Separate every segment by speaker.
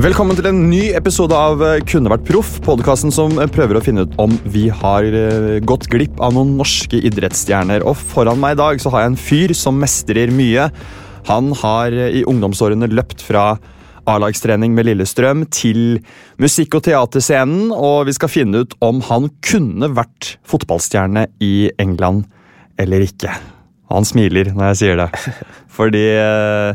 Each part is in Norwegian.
Speaker 1: Velkommen til en ny episode av eh, Kunne vært proff, podkasten som eh, prøver å finne ut om vi har eh, gått glipp av noen norske idrettsstjerner. Og foran meg i dag så har jeg en fyr som mestrer mye. Han har i ungdomsårene løpt fra A-lagstrening med Lillestrøm til musikk- og teaterscenen, og vi skal finne ut om han kunne vært fotballstjerne i England eller ikke. Han smiler når jeg sier det. Fordi eh,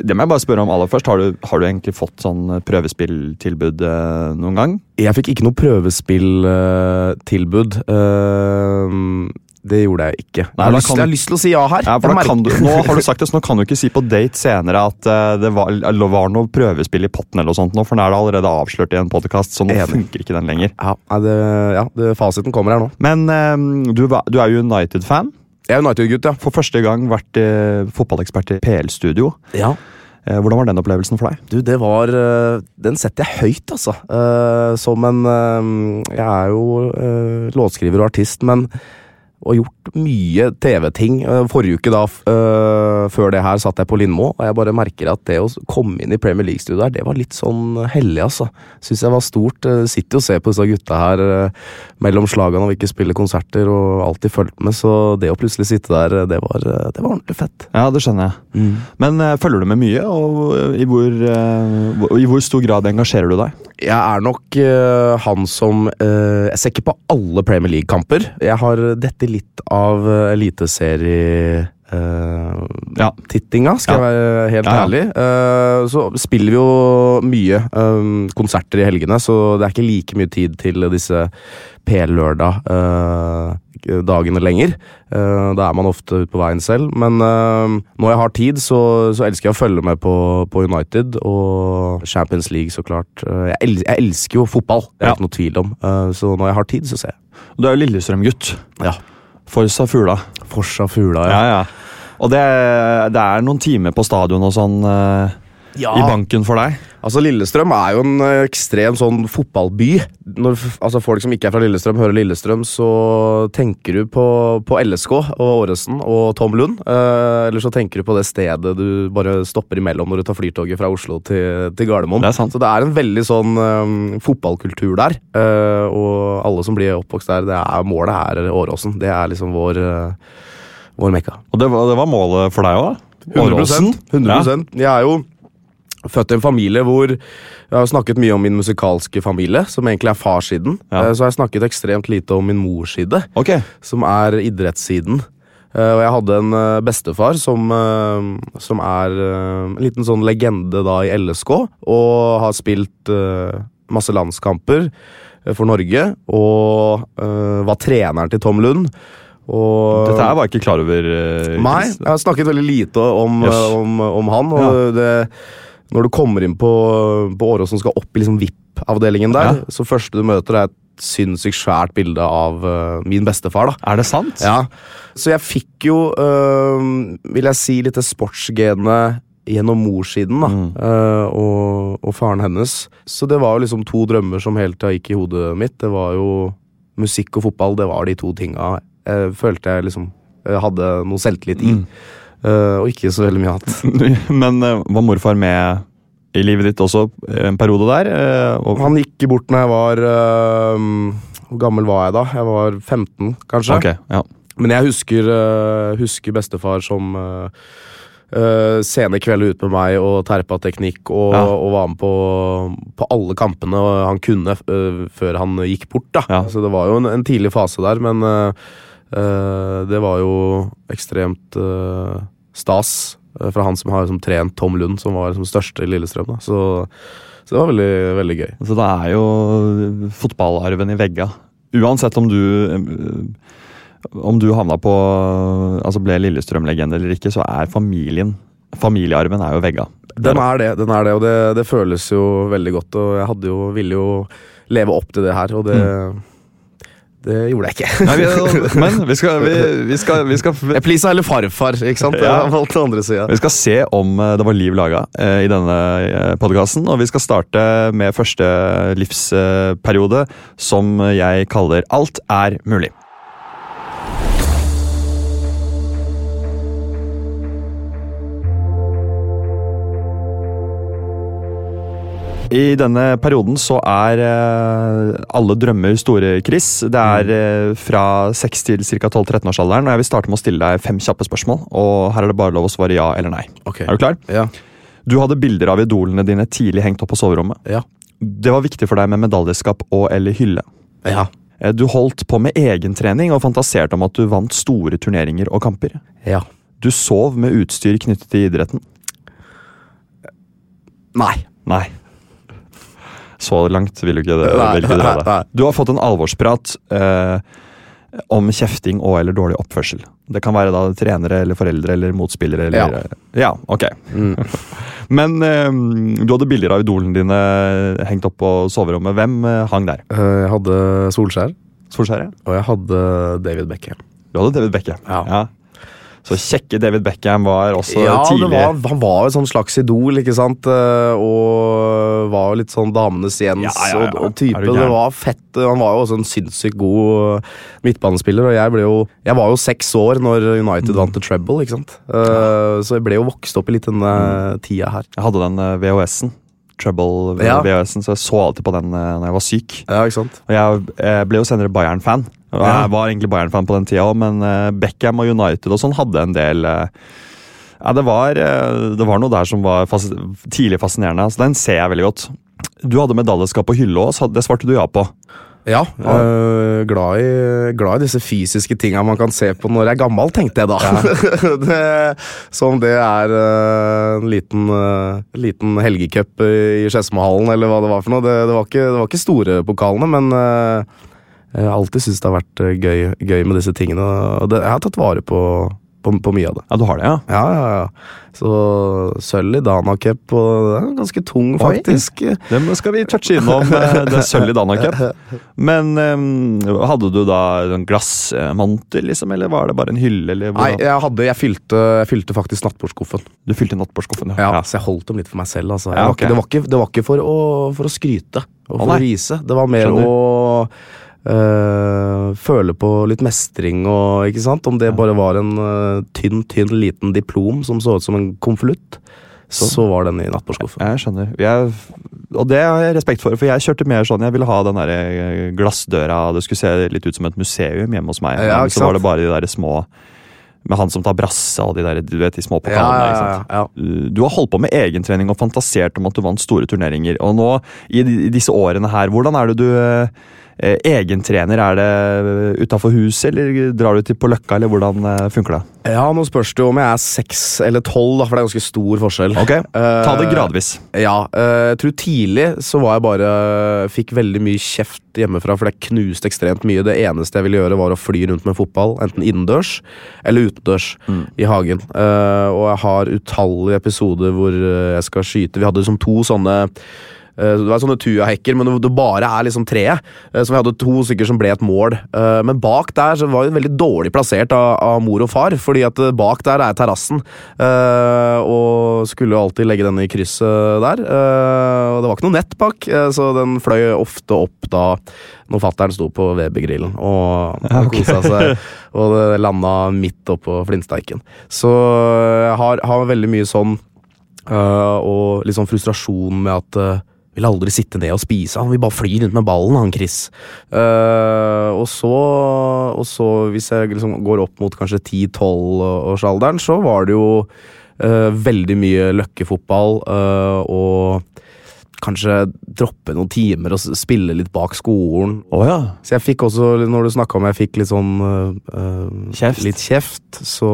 Speaker 1: Det må jeg bare spørre om aller først. Har du, har du egentlig fått sånn prøvespilltilbud eh, noen gang?
Speaker 2: Jeg fikk ikke noe prøvespilltilbud. det gjorde jeg ikke.
Speaker 1: Nei,
Speaker 2: jeg, har lyst,
Speaker 1: kan-
Speaker 2: jeg har lyst til å si ja her.
Speaker 1: Ja, du, nå har du sagt det, så nå kan du ikke si på date senere at eh, det var, det var noe prøvespill i potten, eller noe sånt, nå, for nå er det allerede avslørt i en podkast, så nå
Speaker 2: Enig.
Speaker 1: funker ikke den lenger.
Speaker 2: Ja, det, ja det, fasiten kommer her nå.
Speaker 1: Men eh, du, du er jo United-fan.
Speaker 2: Jeg er United-gutt, ja.
Speaker 1: For første gang vært eh, fotballekspert i PL-studio.
Speaker 2: ja.
Speaker 1: Eh, hvordan var den opplevelsen for deg?
Speaker 2: Du, det var øh, Den setter jeg høyt, altså. Eh, som en øh, Jeg er jo øh, låtskriver og artist, men og gjort mye TV-ting. Øh, Forrige uke, da, øh, før det her, satt jeg på Lindmo, og jeg bare merker at det å komme inn i Premier League-studio her, det var litt sånn hellig, altså. Syns jeg var stort. Øh, Sitter jo og ser på disse gutta her mellom slagene og ikke spiller konserter, og alltid fulgt med, så det å plutselig sitte der, det var, det var ordentlig fett.
Speaker 1: Ja, det skjønner jeg. Men eh, følger du med mye, og eh, i eh, hvor- i hvor stor grad engasjerer du deg?
Speaker 2: Jeg er nok uh, han som uh, Jeg ser ikke på alle Premier League-kamper. Jeg har dette litt av uh, eliteserie... øh,
Speaker 1: Ja.
Speaker 2: tittinga, skal
Speaker 1: Ja.
Speaker 2: jeg være helt
Speaker 1: Ja,
Speaker 2: ærlig. Uh, så spiller vi jo mye um, konserter i helgene, så det er ikke like mye tid til disse P-lørdag-dagene lenger. Øh, da er man ofte ute på veien selv. Men når jeg har tid, så, så elsker jeg å følge med på, på United og Champions League, så klart. Jeg, el jeg elsker jo fotball, det er
Speaker 1: Ja.
Speaker 2: ikke noe tvil om. Så når jeg har tid, så ser jeg.
Speaker 1: Du er jo Lillestrøm-gutt.
Speaker 2: Ja.
Speaker 1: Forsa Fugla.
Speaker 2: Forsa Fugla,
Speaker 1: Ja, ja. Og det, det er noen timer på stadion og sånn eh,
Speaker 2: Ja.
Speaker 1: i banken for deg?
Speaker 2: Altså Lillestrøm er jo en eh, ekstrem sånn fotballby. Når altså folk som ikke er fra Lillestrøm, hører Lillestrøm, så tenker du på, på LSK og Åresen og Tom Lund. Eh, eller så tenker du på det stedet du bare stopper imellom når du tar flytoget fra Oslo til, til Gardermoen.
Speaker 1: Det er sant.
Speaker 2: Så det er en veldig sånn um, fotballkultur der. eh, og alle som blir oppvokst der, det er, målet er Åråsen. Det er liksom vår, uh, vår mekka.
Speaker 1: Og det var, det var målet for deg òg?
Speaker 2: 100%, 100%. Jeg er jo født i en familie hvor jeg har snakket mye om min musikalske familie, som egentlig er farssiden.
Speaker 1: Ja.
Speaker 2: Eh, Så har jeg snakket ekstremt lite om min mors side,
Speaker 1: okay.
Speaker 2: som er idrettssiden. Eh, Og jeg hadde en eh, bestefar som, som er en liten sånn legende da i LSK, og har spilt masse landskamper for Norge, og var treneren til Tom Lund. Og
Speaker 1: Dette her var jeg ikke klar over.
Speaker 2: Nei, jeg har snakket veldig lite om,
Speaker 1: Yes.
Speaker 2: om, om han. Og det, når du kommer inn på, på Åråsen skal opp i liksom VIP-avdelingen der.
Speaker 1: Ja.
Speaker 2: Så første du møter, er et sinnssykt svært bilde av uh, min bestefar. da.
Speaker 1: Er det sant?
Speaker 2: Ja, Så jeg fikk jo, uh, vil jeg si, litt det sportsgenet gjennom morssiden da, øh, og, og faren hennes. Så det var jo liksom to drømmer som hele tida gikk i hodet mitt. Det var jo musikk og fotball. Det var de to tinga jeg følte jeg liksom hadde noe selvtillit i. Øh, og ikke så veldig mye annet.
Speaker 1: Men eh, var morfar med i livet ditt også eh, en periode der? eh, og,
Speaker 2: Han gikk bort når jeg var øh, Hvor gammel var jeg da? Jeg var 15, kanskje.
Speaker 1: Okay, ja.
Speaker 2: Men jeg husker, øh, husker bestefar som øh, sene kvelder ute med meg og terpa teknikk og,
Speaker 1: Ja.
Speaker 2: og var med på, på alle kampene han kunne før han gikk bort. da.
Speaker 1: Ja.
Speaker 2: Så det var jo en, en tidlig fase der, men det var jo ekstremt stas øh, fra han som har liksom, trent Tom Lund, som var liksom, største i Lillestrøm. Så, så det var veldig, veldig gøy.
Speaker 1: Så det er jo fotballarven i vegga. Uansett om du eh, om du havna på Altså ble Lillestrøm-legende eller ikke, så er familien Familiearven er jo vegga.
Speaker 2: Den er det, den er det og det, det føles jo veldig godt. Og jeg hadde jo, ville jo leve opp til det her, og det, det gjorde jeg ikke.
Speaker 1: Nei, vi, men vi skal, vi, vi skal, vi skal
Speaker 2: Jeg pleasa heller farfar, ikke sant?
Speaker 1: Ja.
Speaker 2: Jeg valgte andre sida.
Speaker 1: Vi skal se om eh, det var liv laga eh, i denne podkasten. Og vi skal starte med første livsperiode, som jeg kaller Alt er mulig. I denne perioden så er eh, alle drømmer store, Chris. Det er eh, fra 6 til ca. 12-13-årsalderen. Og jeg vil starte med å stille deg fem kjappe spørsmål. Og her er det bare lov å svare ja eller nei.
Speaker 2: Okay.
Speaker 1: Er du klar?
Speaker 2: Ja.
Speaker 1: Du hadde bilder av idolene dine tidlig hengt opp på soverommet.
Speaker 2: Ja.
Speaker 1: Det var viktig for deg med medaljeskap og eller hylle.
Speaker 2: Ja.
Speaker 1: Eh, Du holdt på med egentrening og fantaserte om at du vant store turneringer og kamper.
Speaker 2: ja.
Speaker 1: Du sov med utstyr knyttet til idretten.
Speaker 2: Nei.
Speaker 1: Nei. Så langt vil du ikke, det,
Speaker 2: Nei,
Speaker 1: ikke dra det. Du har fått en alvorsprat eh, om kjefting og eller dårlig oppførsel. Det kan være da trenere eller foreldre eller motspillere. Eller,
Speaker 2: Ja.
Speaker 1: ja, ok. Men eh, du hadde bilder av idolene dine hengt opp på soverommet. Hvem eh, hang der?
Speaker 2: Eh, Jeg hadde Solskjær,
Speaker 1: Solskjæret?
Speaker 2: og jeg hadde David Bekke.
Speaker 1: Du hadde David Beckham.
Speaker 2: Ja.
Speaker 1: Så kjekke David Beckham var også
Speaker 2: ja,
Speaker 1: tidlig
Speaker 2: var, han var et sånn slags idol, ikke sant? Eh, Og var jo litt sånn damenes Jens
Speaker 1: Ja, ja.
Speaker 2: Og, og type. Det var fett. Han var jo også en sinnssykt god eh, midtbanespiller, og jeg ble jo Jeg var jo seks år når United vant til treble, ikke sant? Eh, Så jeg ble jo vokst opp i litt denne tida her.
Speaker 1: Jeg hadde den VHS-en. Trouble
Speaker 2: Ja.
Speaker 1: VHS-en, så jeg så alltid på den uh, når jeg var syk.
Speaker 2: Ja, ikke sant?
Speaker 1: Og jeg, jeg ble jo senere Bayern-fan. Og. Jeg var egentlig Bayern-fan på den tida òg, men uh, Beckham og United og sånn hadde en del eh, Ja, det var, det var noe der som var fas tidlig fascinerende. Så den ser jeg veldig godt. Du hadde medaljeskap på hylle òg, det svarte du ja på.
Speaker 2: Ja. Øh, glad, i, glad i disse fysiske tinga man kan se på når jeg er gammel, tenkte jeg da. det, som det er øh, en liten, øh, liten helgecup i Skedsmohallen, eller hva det var for noe. Det, det, var, ikke, det var ikke store pokalene, men jeg har alltid syntes det har vært gøy, gøy med disse tingene. Og det, jeg har tatt vare på, på, på mye av det.
Speaker 1: Ja, du har det, ja?
Speaker 2: Ja, ja, ja. Så sølv i Dana Cup, og det er ganske tung, faktisk.
Speaker 1: Det skal vi touche innom. eh, Det sølv i Dana Cup. Men um, hadde du da en glassmantel, liksom, eller var det bare en hylle? Eller
Speaker 2: Nei, jeg, hadde, jeg, fylte, jeg fylte faktisk nattbordskuffen.
Speaker 1: Du fylte nattbordskuffen,
Speaker 2: Ja, ja. så jeg holdt dem litt for meg selv. Altså.
Speaker 1: Ja, okay.
Speaker 2: det, var ikke, det var ikke for å, for å skryte og for å vise. Det var mer
Speaker 1: Skjønner.
Speaker 2: å øh, føle på litt mestring og ikke sant. Om det bare var en uh, tynn, tynn liten diplom som så ut som en konvolutt, så var den i nattbordskuffen.
Speaker 1: Jeg skjønner. Jeg, og det har jeg respekt for, for jeg kjørte mer sånn Jeg ville ha den der eh, glassdøra, det skulle se litt ut som et museum hjemme hos meg.
Speaker 2: Ja,
Speaker 1: så var det bare de der små Med han som tar brasse og de der, du vet, de små pokalene.
Speaker 2: ja, ja, ja.
Speaker 1: Du har holdt på med egentrening og fantasert om at du vant store turneringer. Og nå, i disse årene her, hvordan er det du eh, egentrener? Er det utafor huset, eller drar du til på Løkka, eller hvordan eh, funker det?
Speaker 2: ja, nå spørs det om jeg er seks eller tolv, for det er ganske stor forskjell.
Speaker 1: Ok, Ta det
Speaker 2: gradvis.
Speaker 1: gradvis.
Speaker 2: Ja, Uh, jeg tror tidlig så var jeg bare Fikk veldig mye kjeft hjemmefra for det knuste ekstremt mye. Det eneste jeg ville gjøre, var å fly rundt med fotball, enten innendørs eller utendørs i hagen. Uh, og jeg har utallige episoder hvor eh, jeg skal skyte. Vi hadde liksom to sånne Eh, det var sånne tujahekker, men det, bare er liksom treet. Eh, så vi hadde to stykker som ble et mål. Eh, men bak der så var det veldig dårlig plassert av, av mor og far, fordi at bak der er terrassen. Og skulle jo alltid legge den i krysset der. Og det var ikke noe nett bak, så den fløy ofte opp da når fattern sto på Weber-grillen og, og kosa seg. Og det landa midt oppå flintsteiken. Så jeg har, har veldig mye sånn og litt sånn frustrasjon med at vil aldri sitte ned og spise. Han vil bare fly rundt med ballen, han Chris. Uh, og, så, og så, hvis jeg liksom går opp mot kanskje 10-12-årsalderen, så var det jo uh, veldig mye løkkefotball uh, og kanskje droppe noen timer og spille litt bak skolen.
Speaker 1: Oh, ja.
Speaker 2: Så jeg fikk også, når du snakka om jeg fikk litt sånn øh,
Speaker 1: Kjeft.
Speaker 2: Litt kjeft, så,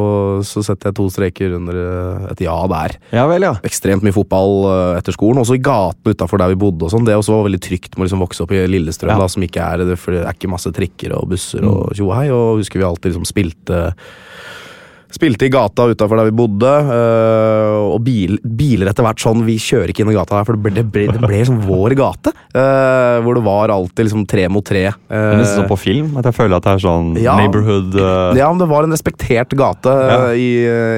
Speaker 2: så setter jeg to streker under øh, et ja der.
Speaker 1: Ja vel, ja.
Speaker 2: Ekstremt mye fotball etter skolen, også i gatene utafor der vi bodde. og sånn. Det også var veldig trygt med å liksom vokse opp i Lillestrøm,
Speaker 1: Ja.
Speaker 2: da, som ikke er det, for det er ikke masse trikker og busser
Speaker 1: Mm.
Speaker 2: og tjohei. Og husker vi alltid liksom spilte Spilte i gata utafor der vi bodde, øh, og bil, biler etter hvert sånn Vi kjører ikke inn i gata her, for det ble, det ble, det ble sånn vår gate. øh, hvor det var alltid liksom tre mot tre.
Speaker 1: Det er nesten sånn på film. At jeg føler at det er sånn
Speaker 2: Ja.
Speaker 1: neighborhood uh,
Speaker 2: Ja, men det var en respektert gate
Speaker 1: Ja.
Speaker 2: i,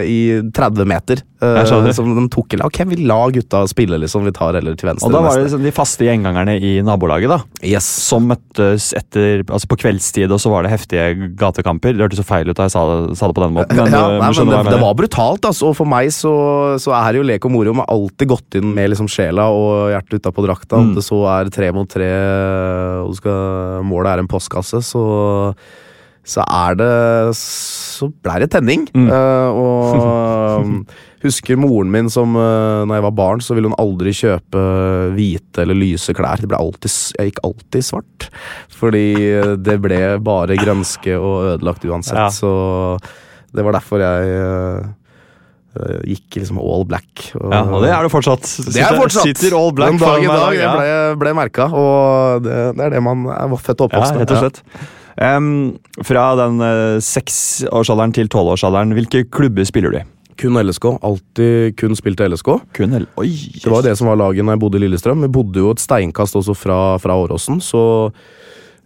Speaker 2: i 30 meter. som de tok inn. Ok, vi la gutta spille, liksom. Vi tar heller til venstre.
Speaker 1: Og da var det liksom de faste gjengangerne i nabolaget, da.
Speaker 2: Yes.
Speaker 1: Som møttes etter, altså på kveldstid, og så var det heftige gatekamper. Det hørtes så feil ut da jeg sa det, sa det på den måten. Men,
Speaker 2: ja,
Speaker 1: uh,
Speaker 2: nei, men det, det var brutalt, altså. Og for meg så, så er jo lek og moro. Man har alltid gått inn med liksom sjela og hjertet utapå drakta.
Speaker 1: Mm.
Speaker 2: det så er tre mot tre, og skal, målet er en postkasse, så så er det Så blei det tenning.
Speaker 1: Mm.
Speaker 2: Uh, og husker moren min som uh, Når jeg var barn, så ville hun aldri kjøpe hvite eller lyse klær. Alltid, jeg gikk alltid svart. Fordi eh, det ble bare grønske og ødelagt uansett.
Speaker 1: Ja.
Speaker 2: Så det var derfor jeg uh, uh, gikk liksom all black. Og,
Speaker 1: Ja, og det er det fortsatt.
Speaker 2: det er fortsatt!
Speaker 1: Sitter all black
Speaker 2: Den dag i dag
Speaker 1: ja.
Speaker 2: jeg ble, ble merka, og det, det er det man er født og
Speaker 1: Ja,
Speaker 2: oppvokst med.
Speaker 1: rett og slett. Em, fra den uh, seksårsalderen til tolvårsalderen, hvilke klubber spiller du i?
Speaker 2: Kun LSK. Alltid kun spilt i LSK.
Speaker 1: Kun L... Oi!
Speaker 2: Det var det som var laget når jeg bodde i Lillestrøm. Vi bodde jo et steinkast også fra, fra Åråsen, så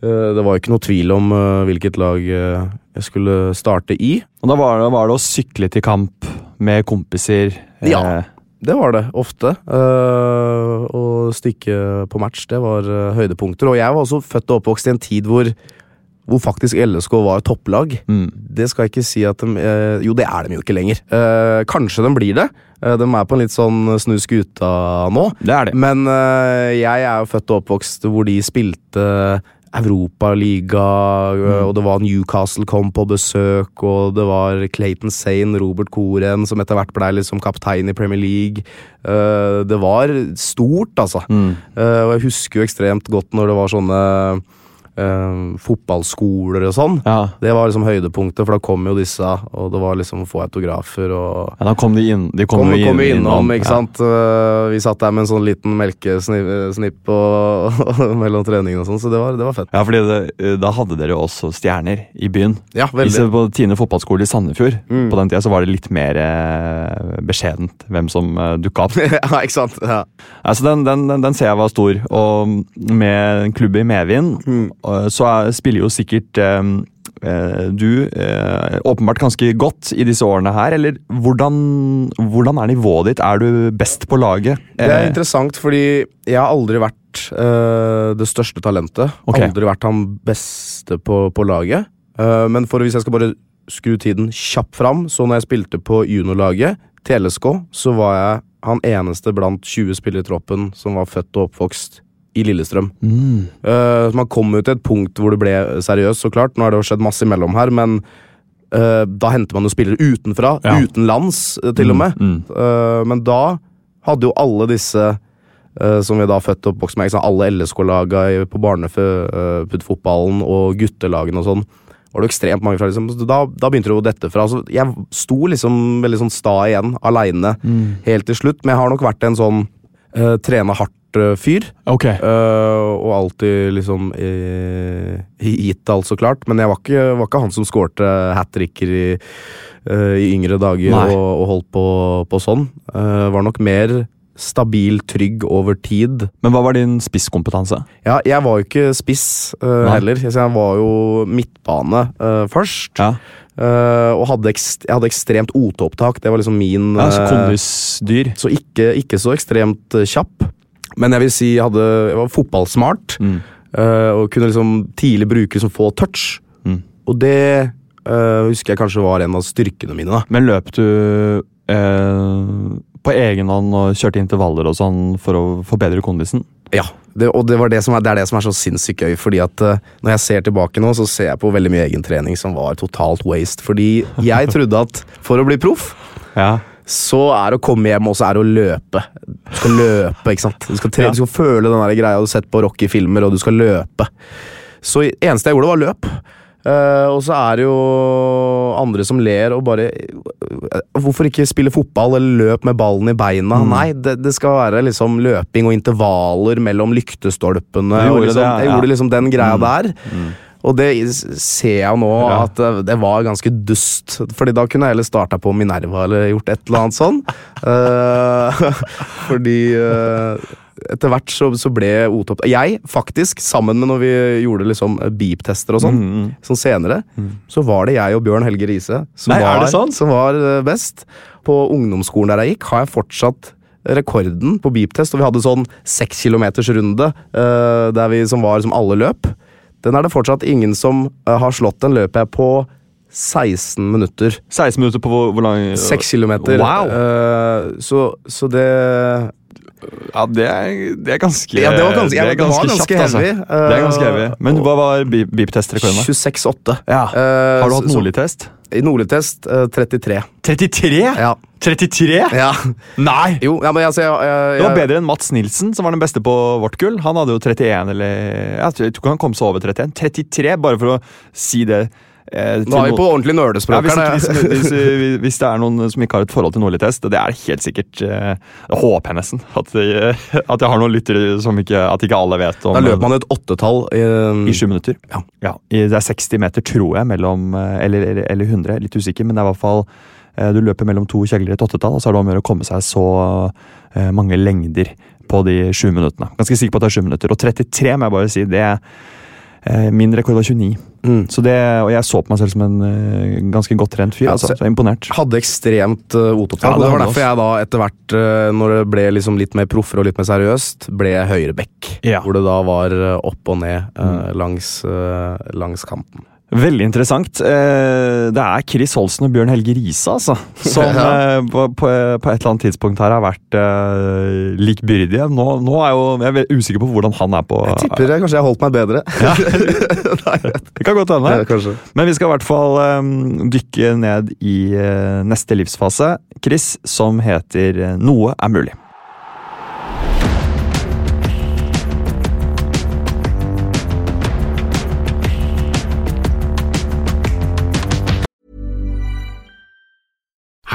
Speaker 2: eh, det var jo ikke noe tvil om eh, hvilket lag eh, jeg skulle starte i.
Speaker 1: Og da var det, var det å sykle til kamp med kompiser. eh,
Speaker 2: Ja. Det var det, ofte. Eh, å stikke på match, det var uh, høydepunkter. Og jeg var også født og oppvokst i en tid hvor, hvor faktisk LSK var topplag.
Speaker 1: Mm.
Speaker 2: Det skal jeg ikke si at de eh, Jo, det er de jo ikke lenger. Eh, kanskje de blir det. De er på en litt sånn snu skuta nå.
Speaker 1: Det er det.
Speaker 2: Men jeg er jo født og oppvokst hvor de spilte Europaliga, eh, og det var Newcastle kom på besøk, og det var Clayton Sane, Robert Koren, som etter hvert ble liksom kaptein i Premier League. Eh, det var stort, altså.
Speaker 1: Mm.
Speaker 2: Eh, og jeg husker jo ekstremt godt når det var sånne eh, fotballskoler og sånn.
Speaker 1: Ja.
Speaker 2: Det var liksom høydepunktet, for da kom jo disse, og det var liksom å få autografer og
Speaker 1: ja, da kom de inn. De kom,
Speaker 2: Kom,
Speaker 1: jo inn-
Speaker 2: innom, ikke
Speaker 1: ja.
Speaker 2: sant. Uh, vi satt der med en sånn liten melkesnipp og, mellom treningene og sånn, så det var, det var fett.
Speaker 1: Ja, fordi det, eh, da hadde dere jo også stjerner i byen.
Speaker 2: Ja,
Speaker 1: Hvis
Speaker 2: veldig.
Speaker 1: På Tine fotballskole i Sandefjord
Speaker 2: Mm.
Speaker 1: På den tida så var det litt mer eh, beskjedent hvem som uh, dukka opp.
Speaker 2: ja, ikke sant. Ja.
Speaker 1: altså den, den, den, den ser jeg var stor. Og med en klubb i medvind
Speaker 2: Mm.
Speaker 1: Så er, spiller jo sikkert eh, eh, du eh, åpenbart ganske godt i disse årene her. Eller hvordan, hvordan er nivået ditt? Er du best på laget?
Speaker 2: Det er
Speaker 1: Eh,
Speaker 2: interessant, fordi jeg har aldri vært eh, det største talentet.
Speaker 1: Okay.
Speaker 2: Aldri vært han beste på, på laget. Eh, men for hvis jeg skal bare skru tiden kjapt fram, så når jeg spilte på juniorlaget til LSK, så var jeg han eneste blant 20 spillere i troppen som var født og oppvokst i Lillestrøm.
Speaker 1: mm,
Speaker 2: Uh, man kom jo til et punkt hvor det ble seriøst, så klart. Nå har det jo skjedd masse imellom her, men uh, da henter man jo spillere utenfra.
Speaker 1: Ja.
Speaker 2: Utenlands, uh, til og med.
Speaker 1: Mm,
Speaker 2: Uh, men da hadde jo alle disse som vi da født og oppvokst med, alle LSK-laga i- på barneputtfotballen og guttelagene og sånn, var det ekstremt mange fra. Liksom. Da, da begynte det å dette fra. Så jeg sto liksom veldig sånn sta igjen, aleine,
Speaker 1: mm.
Speaker 2: helt til slutt. Men jeg har nok vært en sånn uh, trene hardt-fyr.
Speaker 1: Okay.
Speaker 2: Uh, og alltid liksom uh, gitt alt, så klart. Men jeg var ikke, var ikke han som skårte hat tricker i, uh, i yngre dager og, og holdt på, på sånn. Uh, var nok mer stabil, trygg over tid.
Speaker 1: Men hva var din spisskompetanse?
Speaker 2: Ja, jeg var jo ikke spiss
Speaker 1: uh,
Speaker 2: heller. Jeg var jo midtbane uh, først.
Speaker 1: Ja,
Speaker 2: Uh, og hadde ekst jeg hadde ekstremt OT-opptak. Det var liksom min
Speaker 1: ja så
Speaker 2: eh,
Speaker 1: Kondisdyr.
Speaker 2: Så ikke, ikke så ekstremt eh, kjapp. Men jeg vil si jeg, hadde, jeg var fotballsmart.
Speaker 1: Mm.
Speaker 2: eh, og kunne liksom tidlig bruke liksom få touch.
Speaker 1: Mm.
Speaker 2: Og det uh, husker jeg kanskje var en av styrkene mine. da.
Speaker 1: Men løp du eh, på egen hånd og kjørte intervaller og sånn for å forbedre kondisen?
Speaker 2: Ja, det, og det, var det, som er, det er det som er så sinnssykt gøy. fordi at uh, Når jeg ser tilbake nå, så ser jeg på veldig mye egentrening som var totalt waste. Fordi jeg trodde at for å bli proff,
Speaker 1: Ja.
Speaker 2: Så er det å komme hjem og så er det å løpe. Du skal løpe, ikke sant? Du skal, trene,
Speaker 1: Ja.
Speaker 2: du skal føle den der greia du har sett på Rocky-filmer, og du skal løpe. Så eneste jeg gjorde, var løp. Uh, og så er det jo andre som ler og bare uh, Hvorfor ikke spille fotball eller løp med ballen i beina?
Speaker 1: Mm.
Speaker 2: Nei, det, det skal være liksom løping og intervaller mellom lyktestolpene.
Speaker 1: Du
Speaker 2: og liksom,
Speaker 1: det,
Speaker 2: Jeg gjorde liksom den greia
Speaker 1: Mm.
Speaker 2: der. Og det ser jeg nå
Speaker 1: Ja.
Speaker 2: at det, var ganske dust. Fordi da kunne jeg heller starta på Minerva eller gjort et eller annet sånn. uh, fordi uh, etter hvert så, så ble O-topp Jeg, faktisk, sammen med når vi gjorde liksom beep-tester og sånn,
Speaker 1: Mm, mm.
Speaker 2: sånn senere, så var det jeg og Bjørn Helge Riise som,
Speaker 1: Nei,
Speaker 2: var,
Speaker 1: det
Speaker 2: som var eh, best. På ungdomsskolen der jeg gikk, har jeg fortsatt rekorden på beep-test, og vi hadde sånn seks kilometers runde uh, der vi, som var som alle løp. Den er det fortsatt ingen som eh, har slått. Den løper jeg på 16 minutter.
Speaker 1: 16 minutter på hvor, hvor lang
Speaker 2: 6 kilometer.
Speaker 1: Wow!
Speaker 2: Uh, så, så det
Speaker 1: Ja, det er, det er ganske
Speaker 2: Ja, det var ganske-
Speaker 1: det ganske,
Speaker 2: det var ganske
Speaker 1: kjapt, altså. Det er ganske
Speaker 2: Eh,
Speaker 1: heavy. Men hva var beep-test-rekorden? da?
Speaker 2: 26,8.
Speaker 1: Ja.
Speaker 2: Uh,
Speaker 1: Har du hatt
Speaker 2: så-
Speaker 1: Nordli-test?
Speaker 2: I Nordlytest eh, 33.
Speaker 1: 33?
Speaker 2: Ja.
Speaker 1: 33?
Speaker 2: ja.
Speaker 1: Nei!
Speaker 2: Jo, ja, men altså jeg, jeg,
Speaker 1: Det var
Speaker 2: jeg,
Speaker 1: bedre enn Mats Nilsen, som var den beste på vårt gull. Han hadde jo 31, eller Jeg tror ikke han kom seg over 31. 33, bare for å si det. Eh,
Speaker 2: Nå er vi på ordentlig
Speaker 1: ja, hvis, hvis, hvis, hvis det er noen som ikke har et forhold til Nordli-test, det er helt sikkert eh, håper jeg nesten. At, jeg- at jeg har noen lyttere som ikke At ikke alle vet om
Speaker 2: Da løper man et åttetall i,
Speaker 1: i sju minutter.
Speaker 2: Ja.
Speaker 1: ja. det er 60 meter, tror jeg, mellom eh, Eller, eller, eller 100, litt usikker, men det er i hvert fall eh, Du løper mellom to kjegler i et åttetall, og så er det om å gjøre å komme seg så eh, mange lengder på de sju minuttene. Ganske sikker på at det er sju minutter. Og 33, må jeg bare si, det er eh, Min rekord var 29.
Speaker 2: Mm.
Speaker 1: Så det, og jeg så på meg selv som en uh, ganske godt trent fyr.
Speaker 2: Ja,
Speaker 1: altså,
Speaker 2: så-
Speaker 1: er imponert.
Speaker 2: hadde ekstremt uh,
Speaker 1: Ja, det
Speaker 2: det var derfor jeg da etter hvert, uh, når det ble liksom litt mer proffer og litt mer seriøst, ble høyreback.
Speaker 1: Ja.
Speaker 2: Hvor det da var eh, opp og ned eh, langs, eh, langs kanten.
Speaker 1: Veldig interessant. Eh, Det er Chris Holsen og Bjørn Helge Riise, altså. Som
Speaker 2: Ja.
Speaker 1: eh, på, på, på et eller annet tidspunkt her har vært eh, likbyrdige. Nå, nå er jo, jeg er usikker på hvordan han er på
Speaker 2: Jeg tipper jeg, kanskje jeg holdt meg bedre. Nei,
Speaker 1: Det kan godt hende.
Speaker 2: ja.
Speaker 1: Men vi skal i hvert fall dykke ned i neste livsfase, Chris, som heter Noe er mulig.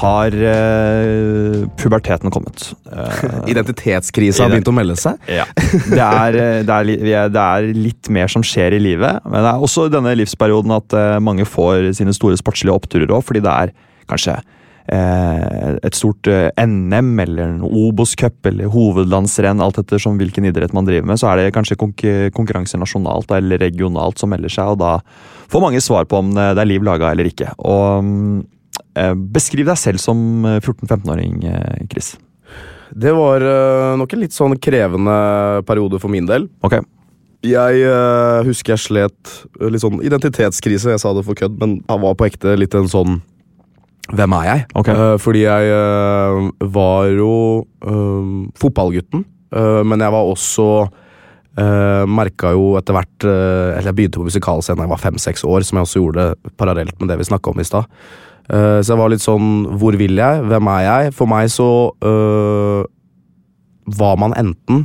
Speaker 1: har uh, puberteten kommet. Uh,
Speaker 2: Identitetskrisa har begynt å melde seg.
Speaker 1: ja. Det er, eh, det, er, det er litt mer som skjer i livet. Men det er også i denne livsperioden at uh, mange får sine store sportslige oppturer òg, fordi det er kanskje eh, et stort eh, NM eller en Obos-cup eller hovedlandsrenn, alt etter som hvilken idrett man driver med, så er det kanskje konk konkurranser nasjonalt eller regionalt som melder seg, og da får mange svar på om det er liv laga eller ikke. Og mm, eh, Beskriv deg selv som eh, 14-15-åring, eh, Chris.
Speaker 2: Det var eh, nok en litt sånn krevende periode for min del.
Speaker 1: Ok.
Speaker 2: Jeg eh, husker jeg slet eh, litt sånn identitetskrise. Jeg sa det for kødd, men jeg var på ekte litt en sånn Hvem er jeg?
Speaker 1: Ok.
Speaker 2: Eh, fordi jeg eh, var jo eh, fotballgutten, eh, men jeg var også uh, Merka jo etter hvert uh, Eller jeg begynte på musikalscenen da jeg var fem-seks år, som jeg også gjorde parallelt med det vi snakka om i stad. Eh, så jeg var litt sånn Hvor vil jeg? Hvem er jeg? For meg så uh, var man enten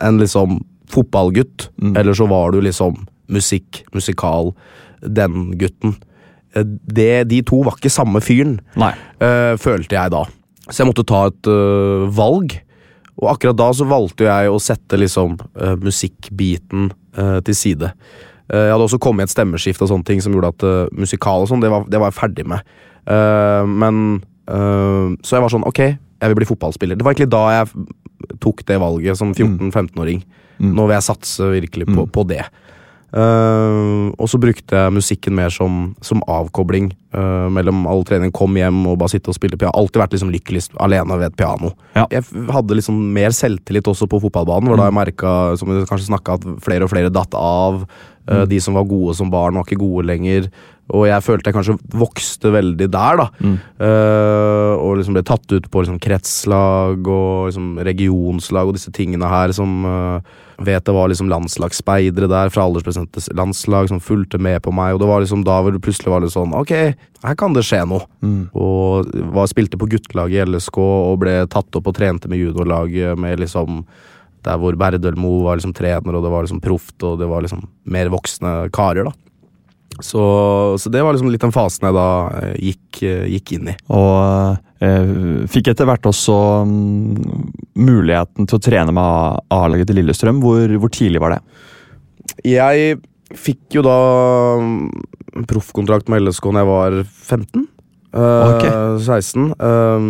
Speaker 2: en liksom fotballgutt,
Speaker 1: Mm.
Speaker 2: eller så var du liksom musikk, musikal, den gutten. Uh, Det, de to var ikke samme fyren, følte jeg da. Så jeg måtte ta et valg. Og akkurat da så valgte jeg å sette liksom musikkbiten til side. Eh, jeg hadde også kommet i et stemmeskift og sånne ting som gjorde at uh, musikal og sånn, det, var- det var jeg ferdig med. Uh, men uh, Så jeg var sånn, ok, jeg vil bli fotballspiller. Det var egentlig da jeg tok det valget som 14-15-åring.
Speaker 1: Mm.
Speaker 2: Nå vil jeg satse virkelig på,
Speaker 1: Mm.
Speaker 2: på det. Eh, og så brukte jeg musikken mer som, som avkobling uh, mellom all trening. Kom hjem og bare sitte og spille piano. Alltid vært liksom lykkeligst alene ved et piano.
Speaker 1: Ja.
Speaker 2: Jeg hadde liksom mer selvtillit også på fotballbanen, hvor da jeg merka, som vi kanskje snakket, at flere og flere datt av. Eh, De som var gode som barn, var ikke gode lenger. Og jeg følte jeg kanskje vokste veldig der, da. Eh, og liksom ble tatt ut på liksom kretslag og liksom regionslag og disse tingene her som uh, Vet det var liksom landslagsspeidere der fra aldersbestemte landslag som fulgte med på meg, og det var liksom da hvor det plutselig var litt sånn Ok, her kan det skje noe. Og var, spilte på guttelaget i LSK og ble tatt opp og trente med juniorlaget med liksom der hvor Berdølmo var liksom trener, og det var liksom proft, og det var liksom mer voksne karer, da. Så, så det var liksom litt den fasen jeg da eh, gikk, eh, gikk inn i.
Speaker 1: Og eh, fikk etter hvert også um, muligheten til å trene med A-laget til Lillestrøm. Hvor, hvor tidlig var det?
Speaker 2: Jeg fikk jo da mm, proffkontrakt med LSK da jeg var 15. eh,
Speaker 1: Ok.
Speaker 2: 16. eh,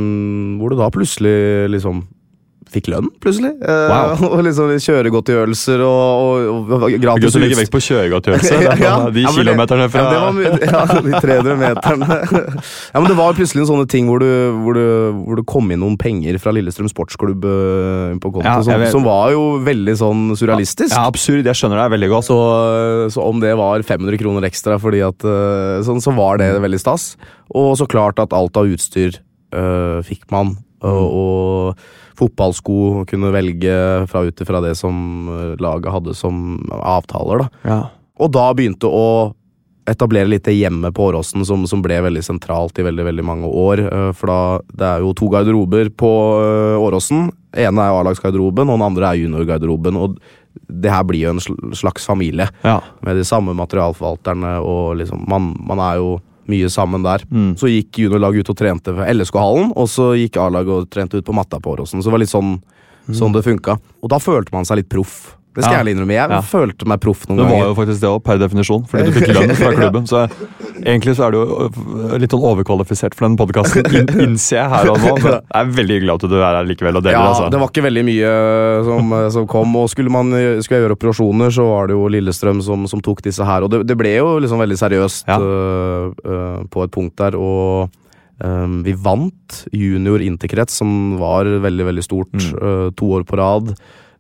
Speaker 2: hvor det da plutselig liksom fikk lønn, plutselig.
Speaker 1: Wow.
Speaker 2: Uh, og liksom kjøregodtgjørelser og, og, og gratis
Speaker 1: Du legger vekt på kjøregodtgjørelse.
Speaker 2: Ja, ja.
Speaker 1: De
Speaker 2: Ja,
Speaker 1: kilometerne fra
Speaker 2: ja, det var ja, de 300 meterne. ja, men det var plutselig en sånne ting hvor, du, hvor, du, hvor du, kom inn noen penger fra Lillestrøm sportsklubb eh, på konto, som, som var jo veldig sånn surrealistisk.
Speaker 1: Ja, absurd. Jeg skjønner deg veldig godt.
Speaker 2: Så, så om det var 500 kroner ekstra fordi at eh, sånn, så var det veldig stas. Og så klart at alt av utstyr eh, fikk man. Og, og fotballsko kunne velge fra ut ifra det som eh, laget hadde som avtaler. da.
Speaker 1: Ja.
Speaker 2: Og da begynte å etablere litt det hjemmet på Åråsen, som, som ble veldig sentralt i veldig veldig mange år. eh, For da, det er jo to garderober på eh, Åråsen. ene er A-lagsgarderoben, og den andre er juniorgarderoben. Og det her blir jo en slags familie,
Speaker 1: Ja.
Speaker 2: med de samme materialforvalterne, og liksom Man, man er jo mye sammen der.
Speaker 1: Mm.
Speaker 2: Så gikk juniorlaget ut og trente ved LSK-hallen, og så gikk A-laget og trente ut på matta på Åråsen. Så det var litt sånn, sånn det funka. Og da følte man seg litt proff. Det skal
Speaker 1: Ja.
Speaker 2: jeg ærlig innrømme. Jeg
Speaker 1: Ja.
Speaker 2: følte meg proff noen ganger.
Speaker 1: Det var
Speaker 2: ganger.
Speaker 1: jo faktisk det òg, per definisjon. Fordi du fikk lønn fra klubben. Så egentlig så er du jo øh, litt sånn overkvalifisert for den podkasten, innser jeg her og nå. Men jeg er veldig glad at du er her likevel og deler.
Speaker 2: Ja,
Speaker 1: altså.
Speaker 2: det var ikke veldig mye som, som kom. Og skulle, man, skulle jeg gjøre operasjoner, så var det jo Lillestrøm som, som tok disse her. Og det, det ble jo liksom veldig seriøst
Speaker 1: Ja.
Speaker 2: uh, uh, på et punkt der. Og Um, vi vant junior interkrets, som var veldig, veldig stort,
Speaker 1: Mm.
Speaker 2: uh, to år på rad.